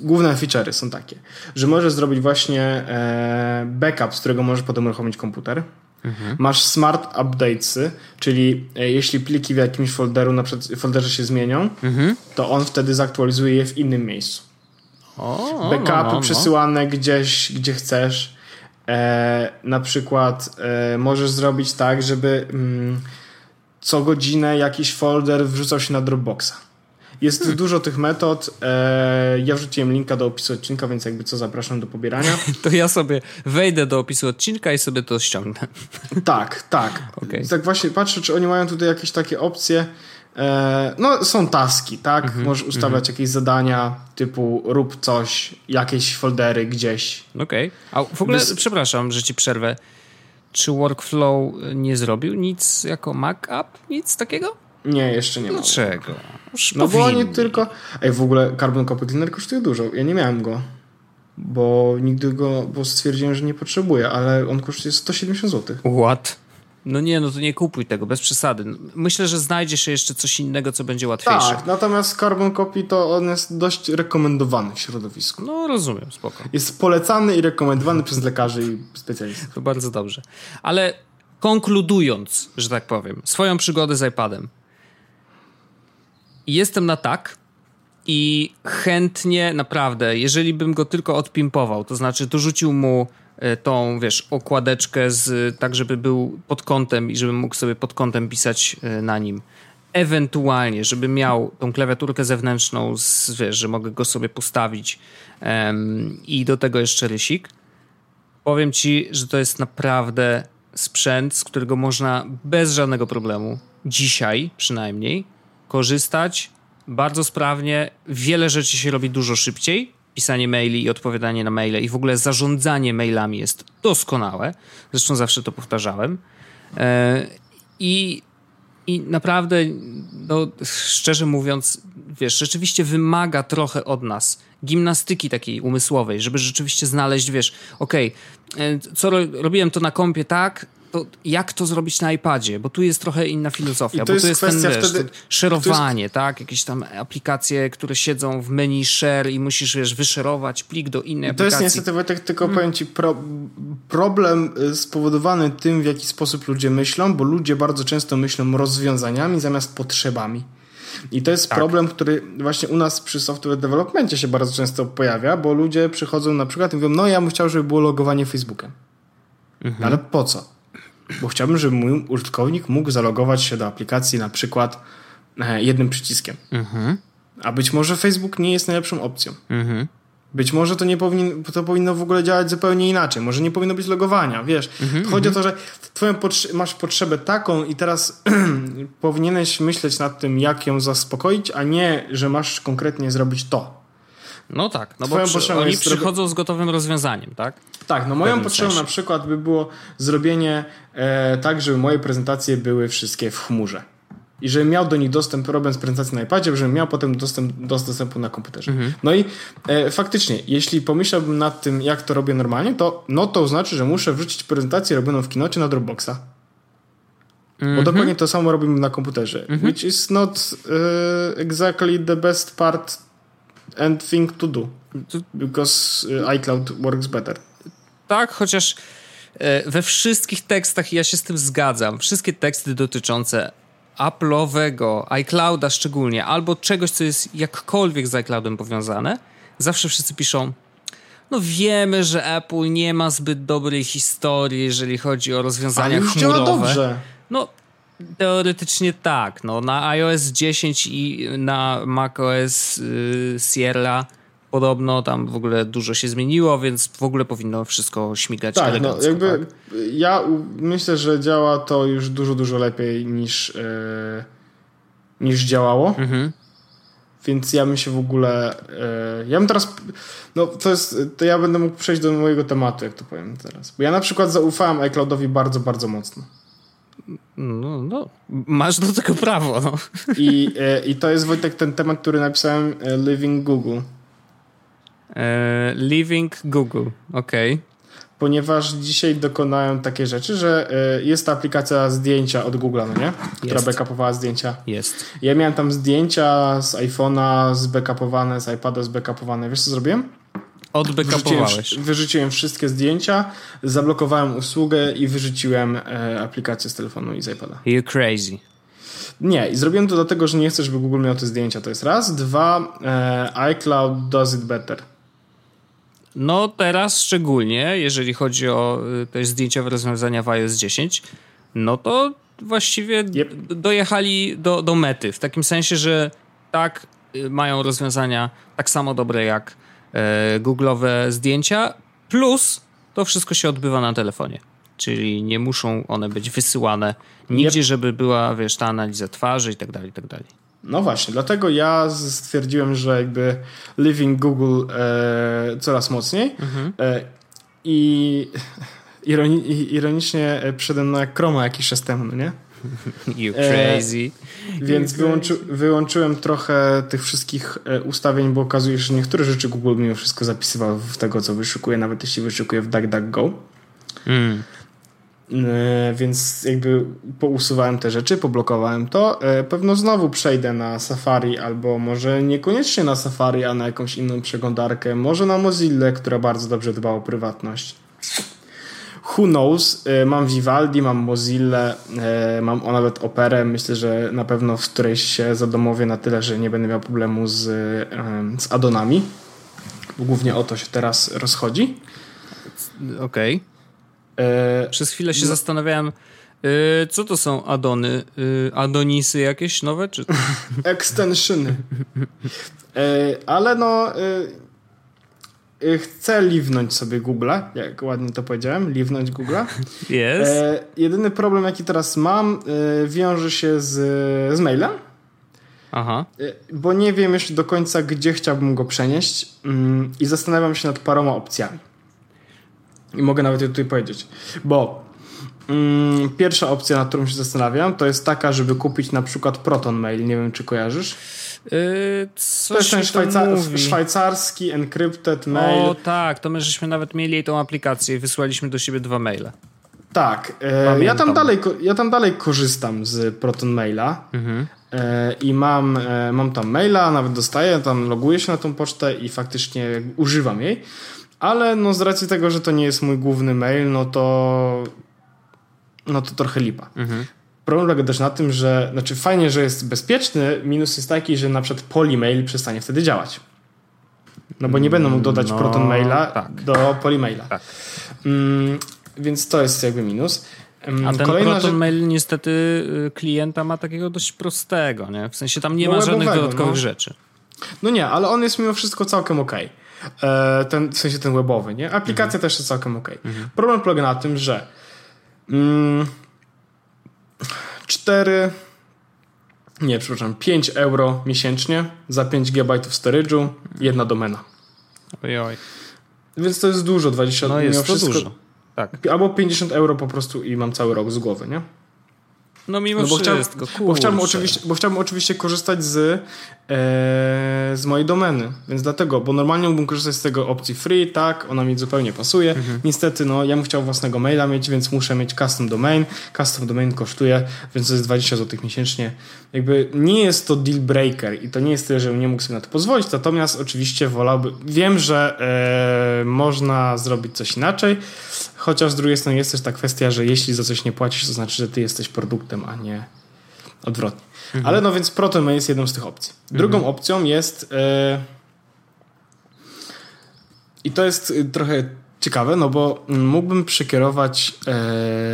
główne feature'y są takie, że możesz zrobić właśnie e, backup, z którego możesz potem uruchomić komputer. Mhm. Masz smart updatesy, czyli e, jeśli pliki w jakimś folderu, na przykład folderze się zmienią, mhm. to on wtedy zaktualizuje je w innym miejscu. O, backupy no, no, no. przesyłane gdzieś, gdzie chcesz. E, na przykład e, możesz zrobić tak, żeby mm, co godzinę jakiś folder wrzucał się na Dropboxa. Jest hmm. dużo tych metod. E, ja wrzuciłem linka do opisu odcinka, więc jakby co zapraszam do pobierania. to ja sobie wejdę do opisu odcinka i sobie to ściągnę. tak, tak. Okay. Tak właśnie patrzę, czy oni mają tutaj jakieś takie opcje. E, no, są taski, tak? -hmm, Możesz ustawiać mm -hmm. jakieś zadania typu rób coś, jakieś foldery gdzieś. Okej. Okay. A w ogóle, Bys... przepraszam, że ci przerwę. Czy Workflow nie zrobił nic jako Mac App? Nic takiego? Nie, jeszcze nie ma. Dlaczego? Już no powinni. bo oni tylko... Ej, w ogóle Carbon Copy Cleaner kosztuje dużo. Ja nie miałem go. Bo nigdy go... Bo stwierdziłem, że nie potrzebuję, ale on kosztuje 170 zł. What? No nie, no to nie kupuj tego, bez przesady. Myślę, że znajdzie się jeszcze coś innego, co będzie łatwiejsze. Tak, natomiast Carbon Copy to on jest dość rekomendowany w środowisku. No rozumiem, spoko. Jest polecany i rekomendowany przez lekarzy i specjalistów. To bardzo dobrze. Ale konkludując, że tak powiem, swoją przygodę z iPadem. Jestem na tak i chętnie, naprawdę, jeżeli bym go tylko odpimpował, to znaczy dorzucił mu tą, wiesz, okładeczkę z, tak, żeby był pod kątem i żebym mógł sobie pod kątem pisać e, na nim. Ewentualnie, żeby miał tą klawiaturkę zewnętrzną, z, wiesz, że mogę go sobie postawić um, i do tego jeszcze rysik. Powiem ci, że to jest naprawdę sprzęt, z którego można bez żadnego problemu, dzisiaj przynajmniej, korzystać bardzo sprawnie. Wiele rzeczy się robi dużo szybciej pisanie maili i odpowiadanie na maile i w ogóle zarządzanie mailami jest doskonałe. Zresztą zawsze to powtarzałem. E, I, i naprawdę, no, szczerze mówiąc, wiesz, rzeczywiście wymaga trochę od nas gimnastyki takiej umysłowej, żeby rzeczywiście znaleźć, wiesz, okej, okay, co robiłem to na kompie tak, to jak to zrobić na iPadzie? Bo tu jest trochę inna filozofia, bo tu jest ten, wiesz, wtedy, szerowanie, jest... tak? Jakieś tam aplikacje, które siedzą w menu share i musisz, wiesz, wyszerować plik do innej to aplikacji. To jest niestety, Wojtek, tylko hmm. powiem ci, pro, problem y, spowodowany tym, w jaki sposób ludzie myślą, bo ludzie bardzo często myślą rozwiązaniami zamiast potrzebami. I to jest tak. problem, który właśnie u nas przy software developmentie się bardzo często pojawia, bo ludzie przychodzą na przykład i mówią, no ja bym chciał, żeby było logowanie Facebookiem. Mhm. Ale po co? Bo chciałbym, żeby mój użytkownik mógł zalogować się do aplikacji na przykład e, jednym przyciskiem. Mhm. A być może Facebook nie jest najlepszą opcją. Mhm. Być może to nie powinno, to powinno w ogóle działać zupełnie inaczej. Może nie powinno być logowania, wiesz. Mm -hmm, Chodzi mm -hmm. o to, że twoją potrze masz potrzebę taką i teraz powinieneś myśleć nad tym, jak ją zaspokoić, a nie, że masz konkretnie zrobić to. No tak, no Twoją bo przy, oni przychodzą z gotowym rozwiązaniem, tak? Tak, no moją potrzebą sensie. na przykład by było zrobienie e, tak, żeby moje prezentacje były wszystkie w chmurze i żebym miał do nich dostęp robiąc prezentację na iPadzie, żebym miał potem dostęp do dostępu na komputerze. Mhm. No i e, faktycznie, jeśli pomyślałbym nad tym, jak to robię normalnie, to no to znaczy, że muszę wrzucić prezentację robioną w kinocie na Dropboxa. Mhm. Bo dokładnie to samo robimy na komputerze. Mhm. Which is not uh, exactly the best part and thing to do. Because uh, iCloud works better. Tak, chociaż e, we wszystkich tekstach ja się z tym zgadzam. Wszystkie teksty dotyczące Apple'owego, iClouda szczególnie, albo czegoś, co jest jakkolwiek z iCloudem powiązane, zawsze wszyscy piszą no wiemy, że Apple nie ma zbyt dobrej historii, jeżeli chodzi o rozwiązania Ale chmurowe. Działa dobrze. No teoretycznie tak. No, na iOS 10 i na macOS yy, Sierra podobno tam w ogóle dużo się zmieniło, więc w ogóle powinno wszystko śmigać tak, no jakby tak? ja myślę, że działa to już dużo, dużo lepiej niż, yy, niż działało. Mhm. Więc ja bym się w ogóle. Yy, ja bym teraz. No to jest. To ja będę mógł przejść do mojego tematu, jak to powiem teraz. Bo ja na przykład zaufałem iCloudowi bardzo, bardzo mocno. No, no, masz do tego prawo. No. I, yy, I to jest Wojtek ten temat, który napisałem Living Google. E, Living Google, ok. Ponieważ dzisiaj dokonałem takie rzeczy, że e, jest ta aplikacja zdjęcia od Google, no nie? Która jest. backupowała zdjęcia. Jest. Ja miałem tam zdjęcia z iPhone'a zbackupowane, z iPada zbackupowane. Wiesz co zrobiłem? Odbackupowałeś. Wyrzuciłem, wszystkie zdjęcia, zablokowałem usługę i wyrzuciłem e, aplikację z telefonu i z iPada. You crazy. Nie, i zrobiłem to dlatego, że nie chcę, żeby Google miał te zdjęcia. To jest raz. Dwa, e, iCloud does it better. No teraz szczególnie, jeżeli chodzi o y, te zdjęciowe rozwiązania w iOS 10, no to właściwie yep. dojechali do, do mety. W takim sensie, że tak y, mają rozwiązania tak samo dobre jak Google'owe zdjęcia, plus to wszystko się odbywa na telefonie. Czyli nie muszą one być wysyłane nigdzie, yep. żeby była, wiesz, ta analiza twarzy i tak dalej, i tak dalej. No właśnie, dlatego ja stwierdziłem, że jakby living Google e, coraz mocniej mhm. e, i ironi ironicznie przyszedłem na Chroma jakiś czas temu, no nie? You crazy. E, więc wyłączy, wyłączyłem trochę tych wszystkich e, ustawień, bo okazuje się, że niektóre rzeczy Google mimo wszystko zapisywał w tego, co wyszukuje, nawet jeśli wyszukuje w DuckDuckGo. Mm. E, więc jakby pousuwałem te rzeczy, poblokowałem to. E, pewno znowu przejdę na Safari, albo może niekoniecznie na Safari, a na jakąś inną przeglądarkę. Może na Mozilla, która bardzo dobrze dba o prywatność. Who knows? E, mam Vivaldi, mam Mozilla, mam o nawet Operę. Myślę, że na pewno w którejś się zadomowię na tyle, że nie będę miał problemu z, z addonami. Głównie o to się teraz rozchodzi. Okej. Okay. E, Przez chwilę się no. zastanawiałem, e, co to są adony? E, adonisy jakieś nowe? Czy... Extensiony. Ale no chcę liwnąć sobie Google'a, jak ładnie to powiedziałem, liwnąć Google'a. Jest. E, jedyny problem, jaki teraz mam, e, wiąże się z, z mailem. Aha. E, bo nie wiem jeszcze do końca, gdzie chciałbym go przenieść mm, i zastanawiam się nad paroma opcjami. I mogę nawet je tutaj powiedzieć. Bo mm, pierwsza opcja, nad którą się zastanawiam, to jest taka, żeby kupić na przykład Proton Mail. Nie wiem, czy kojarzysz. Yy, to jest ten szwajcar szwajcarski encrypted mail. O tak, to my żeśmy nawet mieli tą aplikację i wysłaliśmy do siebie dwa maile. Tak, e, ja, tam dalej, ja tam dalej korzystam z Proton Maila mhm. e, i mam, e, mam tam maila, nawet dostaję, tam loguję się na tą pocztę i faktycznie używam jej ale no z racji tego, że to nie jest mój główny mail, no to no to trochę lipa. Mhm. Problem polega też na tym, że znaczy fajnie, że jest bezpieczny, minus jest taki, że na przykład Polymail przestanie wtedy działać. No bo nie będę mógł dodać no, Proton Maila tak. do Polymaila. Tak. Mm, więc to jest jakby minus. Mm, A ten Kolejna Proton. Mail niestety y, klienta ma takiego dość prostego, nie? W sensie tam nie no ma żadnych dodatkowych no. rzeczy. No nie, ale on jest mimo wszystko całkiem ok. E, ten, w sensie ten webowy, nie? Aplikacja mhm. też jest całkiem ok. Mhm. Problem polega na tym, że mm, 4 nie, przepraszam, 5 euro miesięcznie za 5 GB storage'u, jedna domena. Ojoj. Więc to jest dużo, 20 No jest to wszystko, dużo. Tak. Albo 50 euro po prostu i mam cały rok z głowy, nie? No mimo no bo wszystko, chciałem, bo chciałbym, oczywiście, bo chciałbym oczywiście korzystać z, e, z mojej domeny, więc dlatego, bo normalnie mógłbym korzystać z tego opcji free, tak, ona mi zupełnie pasuje. Mhm. Niestety, no, ja bym chciał własnego maila mieć, więc muszę mieć custom domain. Custom domain kosztuje, więc to jest 20 zł miesięcznie. Jakby nie jest to deal breaker i to nie jest tyle, żebym nie mógł sobie na to pozwolić, natomiast oczywiście wolałbym, wiem, że e, można zrobić coś inaczej, chociaż z drugiej strony jest też ta kwestia, że jeśli za coś nie płacisz, to znaczy, że ty jesteś produktem a nie odwrotnie. Mhm. Ale no więc ProtonMail jest jedną z tych opcji. Drugą mhm. opcją jest yy, i to jest y, trochę ciekawe, no bo mógłbym przekierować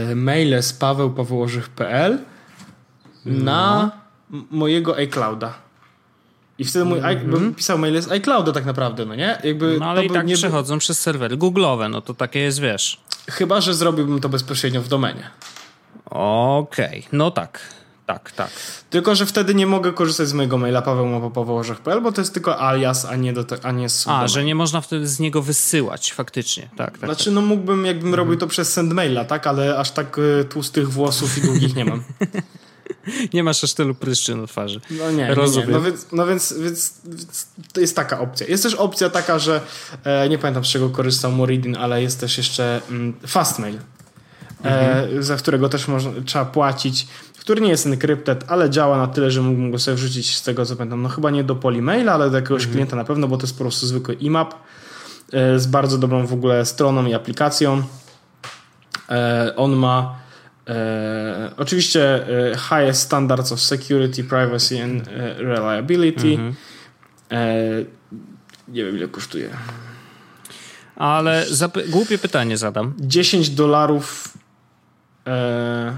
yy, maile z pawełpawełożych.pl no. na mojego iClouda. I wtedy mój mm -hmm. bym pisał maile z iClouda tak naprawdę, no nie? Jakby no ale i tak nie... przechodzą przez serwery Google'owe, no to takie jest, wiesz. Chyba, że zrobiłbym to bezpośrednio w domenie. Okej, okay. no tak. Tak, tak. Tylko, że wtedy nie mogę korzystać z mojego maila pawełmopopowołożech.pl, bo to jest tylko alias, a nie, do te, a nie A, że nie można wtedy z niego wysyłać, faktycznie. Tak, tak, znaczy, tak. no mógłbym, jakbym mhm. robił to przez sendmaila, tak? Ale aż tak y, tłustych włosów i długich nie mam. nie masz aż tylu pryszczy na twarzy. No nie, Rozumiem. Nie, No, więc, no więc, więc, więc, to jest taka opcja. Jest też opcja taka, że e, nie pamiętam z czego korzystał Moridin, ale jest też jeszcze mm, Fastmail mhm. za którego też można, trzeba płacić, który nie jest encrypted, ale działa na tyle, że mógłbym go sobie wrzucić z tego co pamiętam. No chyba nie do Polymaila, ale do jakiegoś mhm. klienta na pewno, bo to jest po prostu zwykły IMAP e, z bardzo dobrą w ogóle stroną i aplikacją. E, on ma e, oczywiście highest standards of security, privacy and reliability. Mhm. nie wiem ile kosztuje. Ale głupie pytanie zadam. 10 dolarów E,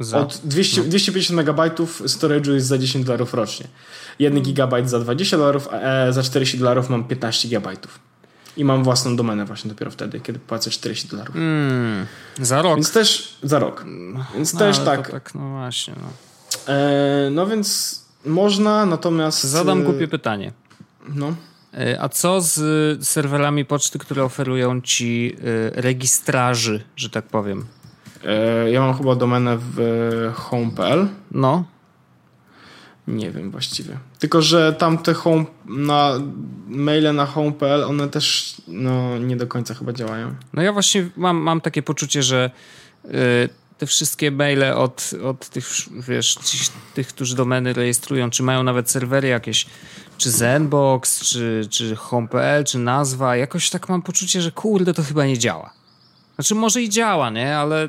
za? Od 200, no. 250 megabajtów storage'u jest za 10 dolarów rocznie. 1 gigabajt za 20 dolarów, a e, za 40 dolarów mam 15 gigabajtów. I mam własną domenę właśnie dopiero wtedy, kiedy płacę 40 dolarów. Mm, za rok. Więc też za rok. Więc no, też tak. tak. No właśnie. No. E, no więc można, natomiast. Zadam głupie pytanie. No. A co z serwerami poczty, które oferują ci registraży, że tak powiem? E, ja mam chyba domenę w e, home.pl. No. Nie wiem właściwie. Tylko, że tamte home, na maile na home.pl, one też no, nie do końca chyba działają. No ja właśnie mam, mam takie poczucie, że y, te wszystkie maile od, od tych, wiesz, tych, którzy domeny rejestrują, czy mają nawet serwery jakieś, czy Zenbox, czy, czy home.pl, czy nazwa, jakoś tak mam poczucie, że kurde, to chyba nie działa. Znaczy może i działa, nie? Ale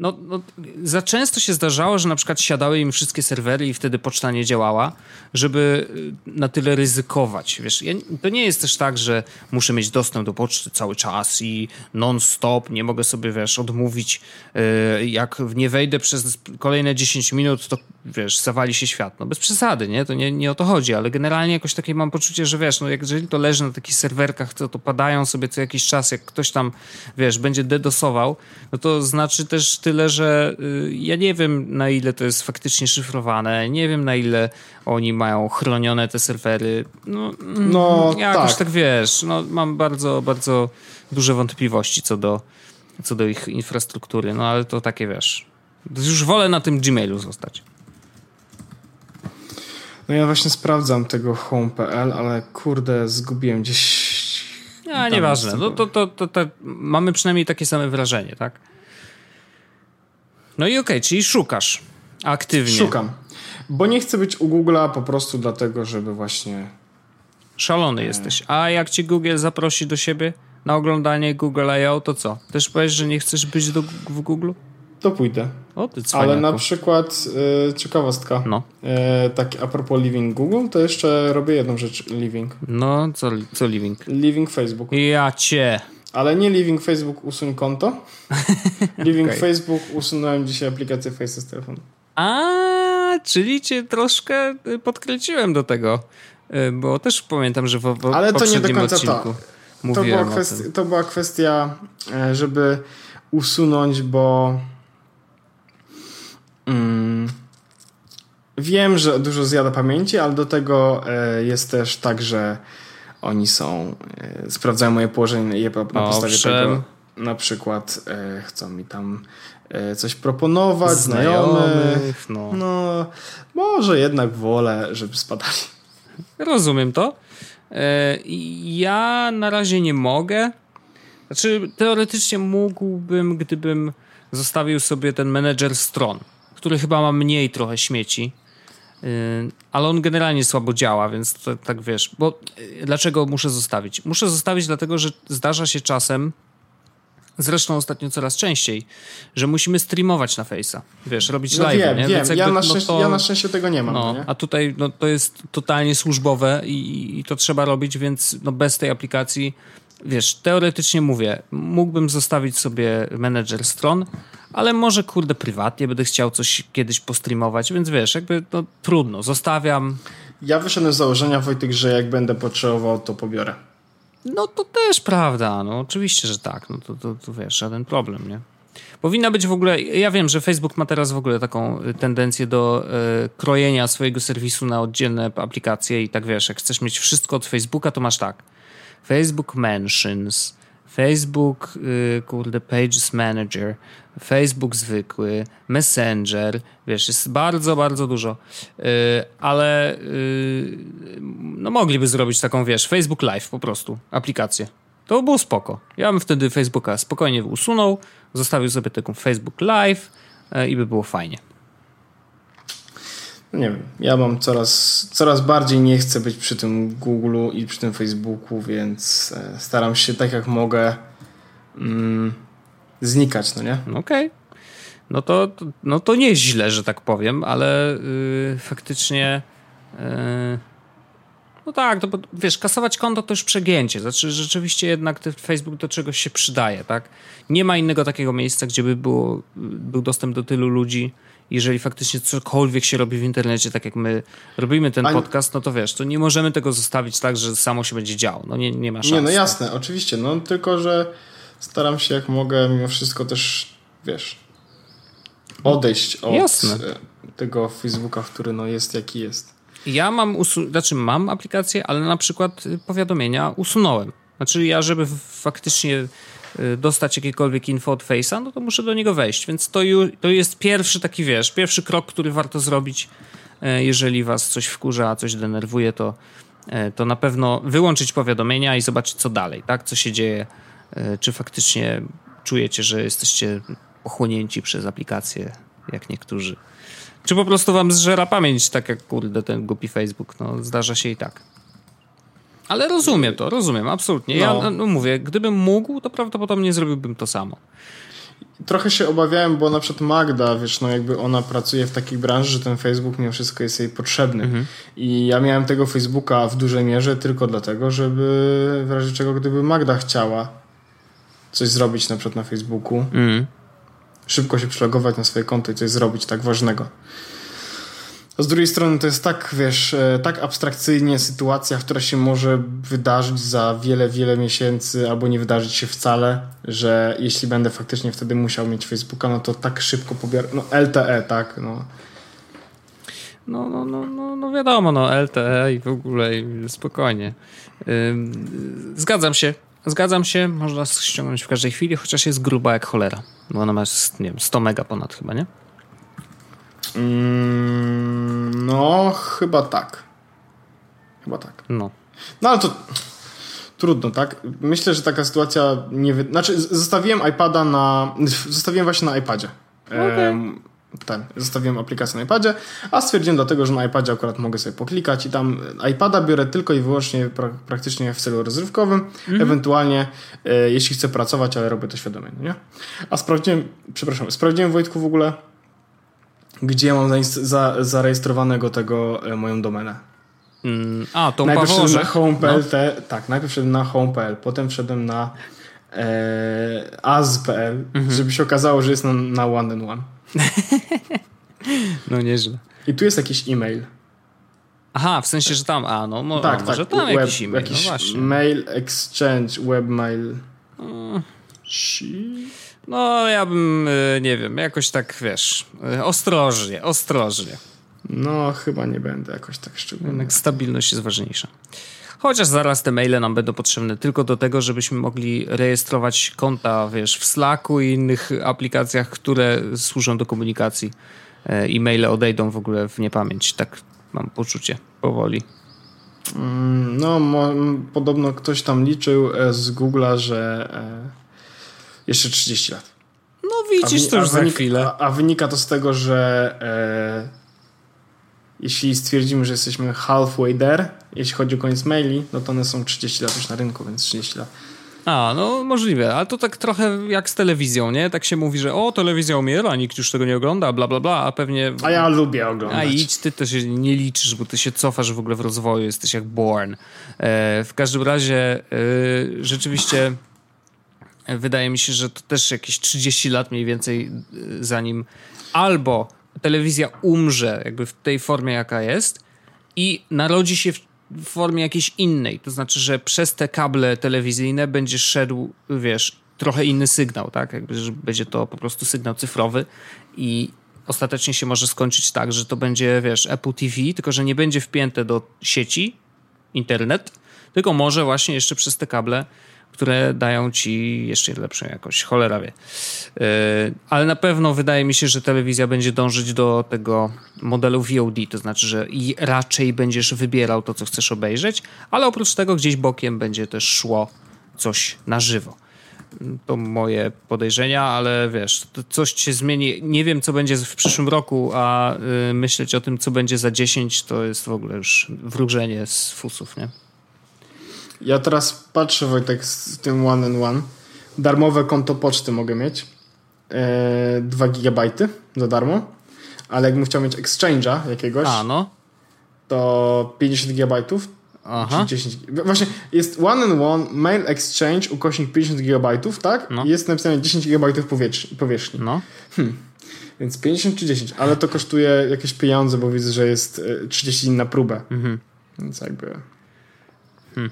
no, no, za często się zdarzało, że na przykład siadały im wszystkie serwery i wtedy poczta nie działała, żeby y, na tyle ryzykować. Wiesz, ja, to nie jest też tak, że muszę mieć dostęp do poczty cały czas i non-stop, nie mogę sobie, wiesz, odmówić. Yy, jak nie wejdę przez kolejne 10 minut, to, wiesz, zawali się świat. No bez przesady, nie? To nie, nie o to chodzi, ale generalnie jakoś takie mam poczucie, że wiesz, no jak jeżeli to leży na takich serwerkach, to, to padają sobie co jakiś czas, jak ktoś tam, wiesz, będzie dedosował, no to znaczy też ty tyle, że y, ja nie wiem na ile to jest faktycznie szyfrowane, nie wiem na ile oni mają chronione te serwery. No, mm, no jakoś tak. tak wiesz, no, mam bardzo, bardzo duże wątpliwości co do, co do ich infrastruktury, no ale to takie wiesz. Już wolę na tym Gmailu zostać. No ja właśnie sprawdzam tego home.pl, ale kurde, zgubiłem gdzieś. A, nieważne. No to, to, to, to, mamy przynajmniej takie same wrażenie, tak? No i okej, okay, czyli szukasz aktywnie. Szukam. Bo nie chcę być u Google'a po prostu dlatego, żeby właśnie. Szalony jesteś. A jak ci Google zaprosi do siebie na oglądanie Google I.O., to co? Też powiesz, że nie chcesz być do, w Google? To pójdę. O, ty Ale na przykład e, ciekawostka. No. E, tak a propos Living Google, to jeszcze robię jedną rzecz Living. No, co, co Living? Living Facebook. Ja cię. Ale nie Living Facebook usuń konto. Living okay. Facebook usunąłem dzisiaj aplikację Faces z telefonu. A, czyli cię troszkę y, podkręciłem do tego. E, bo też pamiętam, że w, w Ale to nie do końca to. To była, kwestia, to była kwestia, e, żeby usunąć, bo mm, wiem, że dużo zjada pamięci, ale do tego e, jest też tak, że oni są, sprawdzają moje położenie je na podstawie Owszem. tego. Na przykład chcą mi tam coś proponować, znajomych. znajomych no. no, może jednak wolę, żeby spadali. Rozumiem to. E, ja na razie nie mogę. Znaczy, teoretycznie mógłbym, gdybym zostawił sobie ten menedżer stron, który chyba ma mniej trochę śmieci. E, ale on generalnie słabo działa, więc to, tak wiesz. Bo e, dlaczego muszę zostawić? Muszę zostawić dlatego, że zdarza się czasem, Zresztą ostatnio coraz częściej, że musimy streamować na Face'a. Wiesz, robić no live. Wiem, nie? wiem. Ja, na szczęście, no to, ja na szczęście tego nie mam. No, nie? A tutaj no, to jest totalnie służbowe i, i to trzeba robić, więc no, bez tej aplikacji, wiesz, teoretycznie mówię, mógłbym zostawić sobie menedżer stron, ale może kurde prywatnie będę chciał coś kiedyś postreamować, więc wiesz, jakby no, trudno, zostawiam. Ja wyszedłem z założenia, Wojtek, że jak będę potrzebował, to pobiorę. No to też prawda, no oczywiście, że tak, no to, to, to wiesz, żaden problem, nie? Powinna być w ogóle, ja wiem, że Facebook ma teraz w ogóle taką tendencję do e, krojenia swojego serwisu na oddzielne aplikacje i tak wiesz, jak chcesz mieć wszystko od Facebooka, to masz tak. Facebook Mentions, Facebook, y, kurde, Pages Manager, Facebook zwykły, Messenger, wiesz, jest bardzo, bardzo dużo, y, ale y, no mogliby zrobić taką, wiesz, Facebook Live po prostu, aplikację. To by było spoko. Ja bym wtedy Facebooka spokojnie usunął, zostawił sobie taką Facebook Live i by było fajnie nie wiem, ja mam coraz, coraz bardziej nie chcę być przy tym Google'u i przy tym Facebooku, więc e, staram się tak jak mogę mm, znikać, no nie? Okej. Okay. No to, no to nie źle, że tak powiem, ale yy, faktycznie yy, no tak, to, wiesz, kasować konto to już przegięcie. Znaczy, rzeczywiście jednak Facebook do czegoś się przydaje, tak? Nie ma innego takiego miejsca, gdzie by było, był dostęp do tylu ludzi, jeżeli faktycznie cokolwiek się robi w internecie, tak jak my robimy ten podcast, no to wiesz, to nie możemy tego zostawić tak, że samo się będzie działo. No nie, nie ma szans. Nie, no jasne, oczywiście, no tylko, że staram się jak mogę mimo wszystko też, wiesz, odejść od jasne. tego Facebooka, który no jest jaki jest. Ja mam, usu- znaczy mam aplikację, ale na przykład powiadomienia usunąłem. Znaczy ja, żeby faktycznie dostać jakiekolwiek info od Face'a, no to muszę do niego wejść. Więc to, ju, to jest pierwszy taki, wiesz, pierwszy krok, który warto zrobić, e, jeżeli was coś wkurza, coś denerwuje, to, e, to na pewno wyłączyć powiadomienia i zobaczyć, co dalej, tak? Co się dzieje, czy faktycznie czujecie, że jesteście pochłonięci przez aplikację, jak niektórzy. Czy po prostu wam zżera pamięć, tak jak kurde ten głupi Facebook, no zdarza się i tak. Ale rozumiem to, rozumiem, absolutnie. Ja no. no, mówię, gdybym mógł, to prawdopodobnie zrobiłbym to samo. Trochę się obawiałem, bo na przykład Magda, wiesz, no jakby ona pracuje w takiej branży, że ten Facebook mimo wszystko jest jej potrzebny. Mhm. I ja miałem tego Facebooka w dużej mierze tylko dlatego, żeby w razie czego, gdyby Magda chciała coś zrobić na przykład na Facebooku, mhm. szybko się przelogować na swoje konto i coś zrobić tak ważnego. Z drugiej strony to jest tak, wiesz, e, tak abstrakcyjnie sytuacja, która się może wydarzyć za wiele, wiele miesięcy albo nie wydarzyć się wcale, że jeśli będę faktycznie wtedy musiał mieć Facebooka, no to tak szybko pobiorę, no LTE, tak, no. No, no, no, no, no wiadomo, no LTE i w ogóle spokojnie. Zgadzam się, Zgadzam się, można ściągnąć w każdej chwili, chociaż jest gruba jak cholera. Bo ona ma, nie wiem, 100 mega ponad chyba, nie? Mm, no, chyba tak. Chyba tak. No. No ale to trudno, tak? Myślę, że taka sytuacja nie... Wy... Znaczy, zostawiłem iPada na... Zostawiłem właśnie na iPadzie. Okay. ten, zostawiłem aplikację na iPadzie, a stwierdziłem dlatego, że na iPadzie akurat mogę sobie poklikać i tam iPada biorę tylko i wyłącznie pra praktycznie w celu rozrywkowym, mm -hmm. ewentualnie e, jeśli chcę pracować, ale robię to świadomie, no nie? A sprawdziłem, przepraszam, sprawdziłem Wojtku w ogóle gdzie mam za, zarejestrowanego tego e, moją domenę. Mm, a, tą Najpierw wszedłem na home.pl, no. tak, najpierw wszedłem na home.pl, potem wszedłem na e, az.pl, mhm. żeby się okazało, że jest na, na one and one. no nieźle. I tu jest jakiś e-mail. Aha, w sensie, że tam, a no, mo, tak, może tak, tam web, jakiś e-mail, jakiś no. Mail exchange, webmail. No, ja bym, e, nie wiem, jakoś tak, wiesz, e, ostrożnie, ostrożnie. No, chyba nie będę jakoś tak szczególnie. Jednak stabilność jest ważniejsza. Chociaż zaraz te maile nam będą potrzebne tylko do tego, żebyśmy mogli rejestrować konta, wiesz, w Slacku i innych aplikacjach, które służą do komunikacji. E-maile odejdą w ogóle w niepamięć. Tak mam poczucie powoli. Mm, no, podobno ktoś tam liczył e, z Google'a, że e, jeszcze 30 lat. No widzisz, to już za chwilę. A, a, wynika to z tego, że e, jeśli stwierdzimy, że jesteśmy halfway there, jeśli chodzi o koniec maili, no to one są 30 lat już na rynku, więc 30 lat. A, no możliwe, ale to tak trochę jak z telewizją, nie? Tak się mówi, że o, telewizja umiera, nikt już tego nie ogląda, bla, bla, bla, a pewnie... A ja lubię oglądać. A idź, ty to się nie liczysz, bo ty się cofasz w ogóle w rozwoju, jesteś jak born. E, w każdym razie e, rzeczywiście wydaje mi się, że to też jakieś 30 lat mniej więcej e, zanim albo telewizja umrze jakby w tej formie, jaka jest i narodzi się w formie jakiejś innej. To znaczy, że przez te kable telewizyjne będzie szedł, wiesz, trochę inny sygnał, tak? Jakby, że będzie to po prostu sygnał cyfrowy i ostatecznie się może skończyć tak, że to będzie, wiesz, Apple TV, tylko że nie będzie wpięte do sieci, internet, tylko może właśnie jeszcze przez te kable które dają ci jeszcze lepszą jakość. Cholera wie. Yy, ale na pewno wydaje mi się, że telewizja będzie dążyć do tego modelu VOD, to znaczy, że i raczej będziesz wybierał to, co chcesz obejrzeć, ale oprócz tego gdzieś bokiem będzie też szło coś na żywo. To moje podejrzenia, ale wiesz, coś się zmieni. Nie wiem, co będzie w przyszłym roku, a yy, myśleć o tym, co będzie za 10, to jest w ogóle już wróżenie z fusów, nie? Ja teraz patrzę, Wojtek, z tym one and one. Darmowe konto poczty mogę mieć. E, 2 GB za darmo. Ale jakbym chciał mieć exchange'a jakiegoś, A, no. to 50 GB. Aha. 10, właśnie jest one and one mail exchange ukośnik 50 GB, tak? No. Jest napisane 10 GB powierzchni. powierzchni. No. Hmm. Więc 50 czy 10, ale to kosztuje jakieś pieniądze, bo widzę, że jest 30 dni na próbę. Mhm. Więc jakby. Hmm.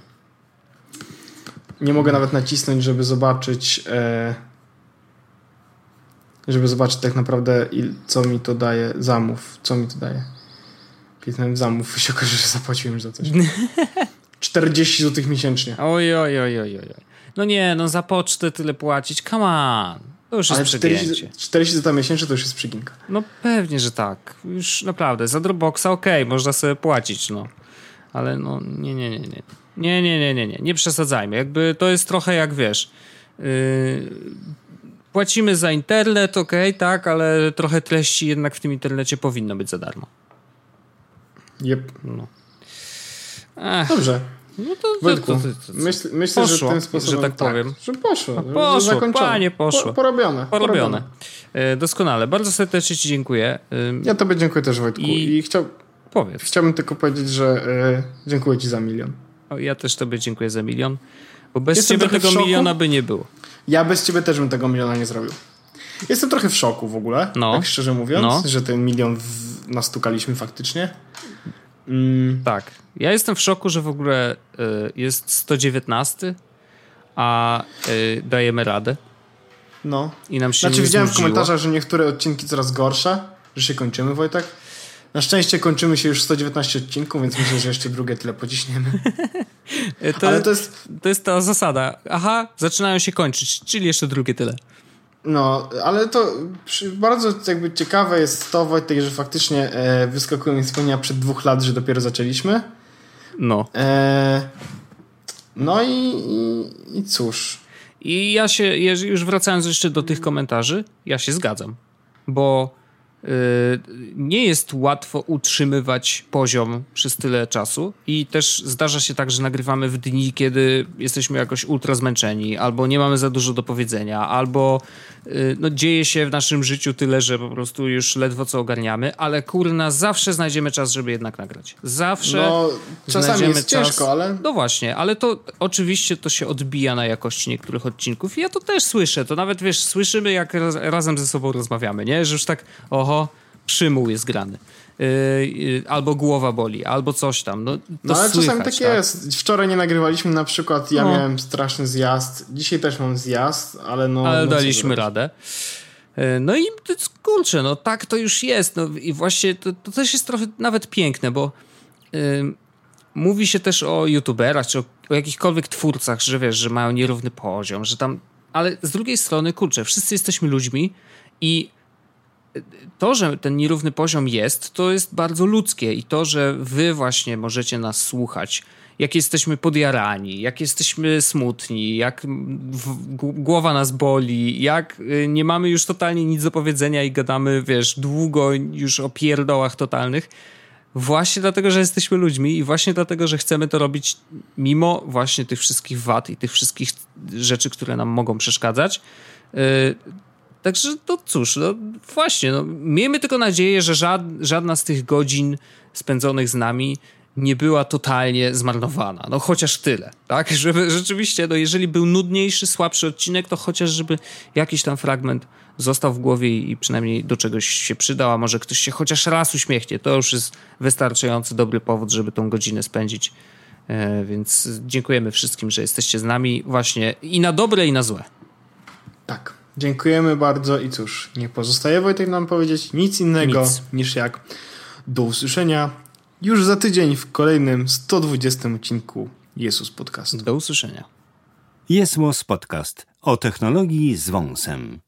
Nie mogę nawet nacisnąć, żeby zobaczyć e, żeby zobaczyć tak naprawdę co mi to daje zamów, co mi to daje. Kliknąłem zamów i się okaże, że zapłaciłem za coś. 40 zł miesięcznie. Oj, oj, oj, oj, oj. No nie, no za pocztę tyle płacić, come on. To już jest Ale 40, 40 zł miesięcznie to już jest przyginka. No pewnie, że tak. Już naprawdę, za Dropboxa okej, okay, można sobie płacić, no. Ale no, nie, nie, nie, nie. Nie, nie, nie, nie, nie, nie przesadzajmy. Jakby to jest trochę jak wiesz. Yy, płacimy za internet, ok, tak, ale trochę treści jednak w tym internecie powinno być za darmo. Yep. No. Dobrze. No to, Wojtku, to, to, to, myśl, myślę, poszło, że tym sposobem, że tak, tak powiem. Że poszło. poszło, że zakończone. panie, poszło. Po, porobione. Porobione. porobione. E, doskonale. Bardzo serdecznie ci dziękuję. Ja tobie dziękuję też, Wojtku. I, I chciał, powiedz. chciałbym tylko powiedzieć, że y, dziękuję ci za milion. O, ja też tobie dziękuję za milion, bo bez Jestem ciebie tego miliona by nie było. Ja bez ciebie też bym tego miliona nie zrobił. Jestem trochę w szoku w ogóle, no. tak szczerze mówiąc, no. że ten milion w... nastukaliśmy faktycznie. Mm. Tak. Ja jestem w szoku, że w ogóle y, jest 119, a y, dajemy radę. No. I nam się znaczy, widziałem w komentarzach, że niektóre odcinki coraz gorsze, że się kończymy, Wojtek. Na szczęście kończymy się już 119 odcinków, więc myślę, że jeszcze drugie tyle pociśniemy. to, Ale to jest... to jest ta zasada. Aha, zaczynają się kończyć, czyli jeszcze drugie tyle. No, ale to bardzo jakby ciekawe jest to, Wojtek, że faktycznie e, wyskakują mi wspomnienia przed dwóch lat, że dopiero zaczęliśmy. No. E, no i, i, i cóż. I ja się, już wracając jeszcze do tych komentarzy, ja się zgadzam. Bo nie jest łatwo utrzymywać poziom przez tyle czasu i też zdarza się tak, że nagrywamy w dni, kiedy jesteśmy jakoś ultra zmęczeni, albo nie mamy za dużo do powiedzenia, albo y, no, dzieje się w naszym życiu tyle, że po prostu już ledwo co ogarniamy, ale kurna, zawsze znajdziemy czas, żeby jednak nagrać. Zawsze no, czasami jest czas. ciężko, ale... No właśnie, ale to oczywiście to się odbija na jakości niektórych odcinków i ja to też słyszę, to nawet wiesz, słyszymy jak razem ze sobą rozmawiamy, nie? Że już tak, oho, przymuł jest grany. Yy, albo głowa boli, albo coś tam. No, no ale słychać, czasami tak, tak jest. Wczoraj nie nagrywaliśmy na przykład, ja no. miałem straszny zjazd, dzisiaj też mam zjazd, ale no... Ale no daliśmy radę. Yy, no i kurczę, no tak to już jest. No i właśnie to, to też jest trochę nawet piękne, bo yy, mówi się też o youtuberach, czy o, o jakichkolwiek twórcach, że wiesz, że mają nierówny poziom, że tam... Ale z drugiej strony, kurczę, wszyscy jesteśmy ludźmi i to, że ten nierówny poziom jest, to jest bardzo ludzkie i to, że wy właśnie możecie nas słuchać, jak jesteśmy podjarani, jak jesteśmy smutni, jak głowa nas boli, jak y, nie mamy już totalnie nic do powiedzenia i gadamy, wiesz, długo już o pierdołach totalnych, właśnie dlatego, że jesteśmy ludźmi i właśnie dlatego, że chcemy to robić mimo właśnie tych wszystkich wad i tych wszystkich rzeczy, które nam mogą przeszkadzać, y, Także to cóż, no właśnie, no, miejmy tylko nadzieję, że żad, żadna z tych godzin spędzonych z nami nie była totalnie zmarnowana. No chociaż tyle, tak? Żeby rzeczywiście, no jeżeli był nudniejszy, słabszy odcinek, to chociaż żeby jakiś tam fragment został w głowie i przynajmniej do czegoś się przydał, a może ktoś się chociaż raz uśmiechnie. To już jest wystarczający dobry powód, żeby tą godzinę spędzić. E, więc dziękujemy wszystkim, że jesteście z nami właśnie i na dobre, i na złe. Tak. Dziękujemy bardzo i cóż, nie pozostaje Wojtek nam powiedzieć nic innego nic. niż jak do usłyszenia już za tydzień w kolejnym 120 odcinku Jezus Podcast. Do usłyszenia. Jesmos Podcast o technologii z wąsem.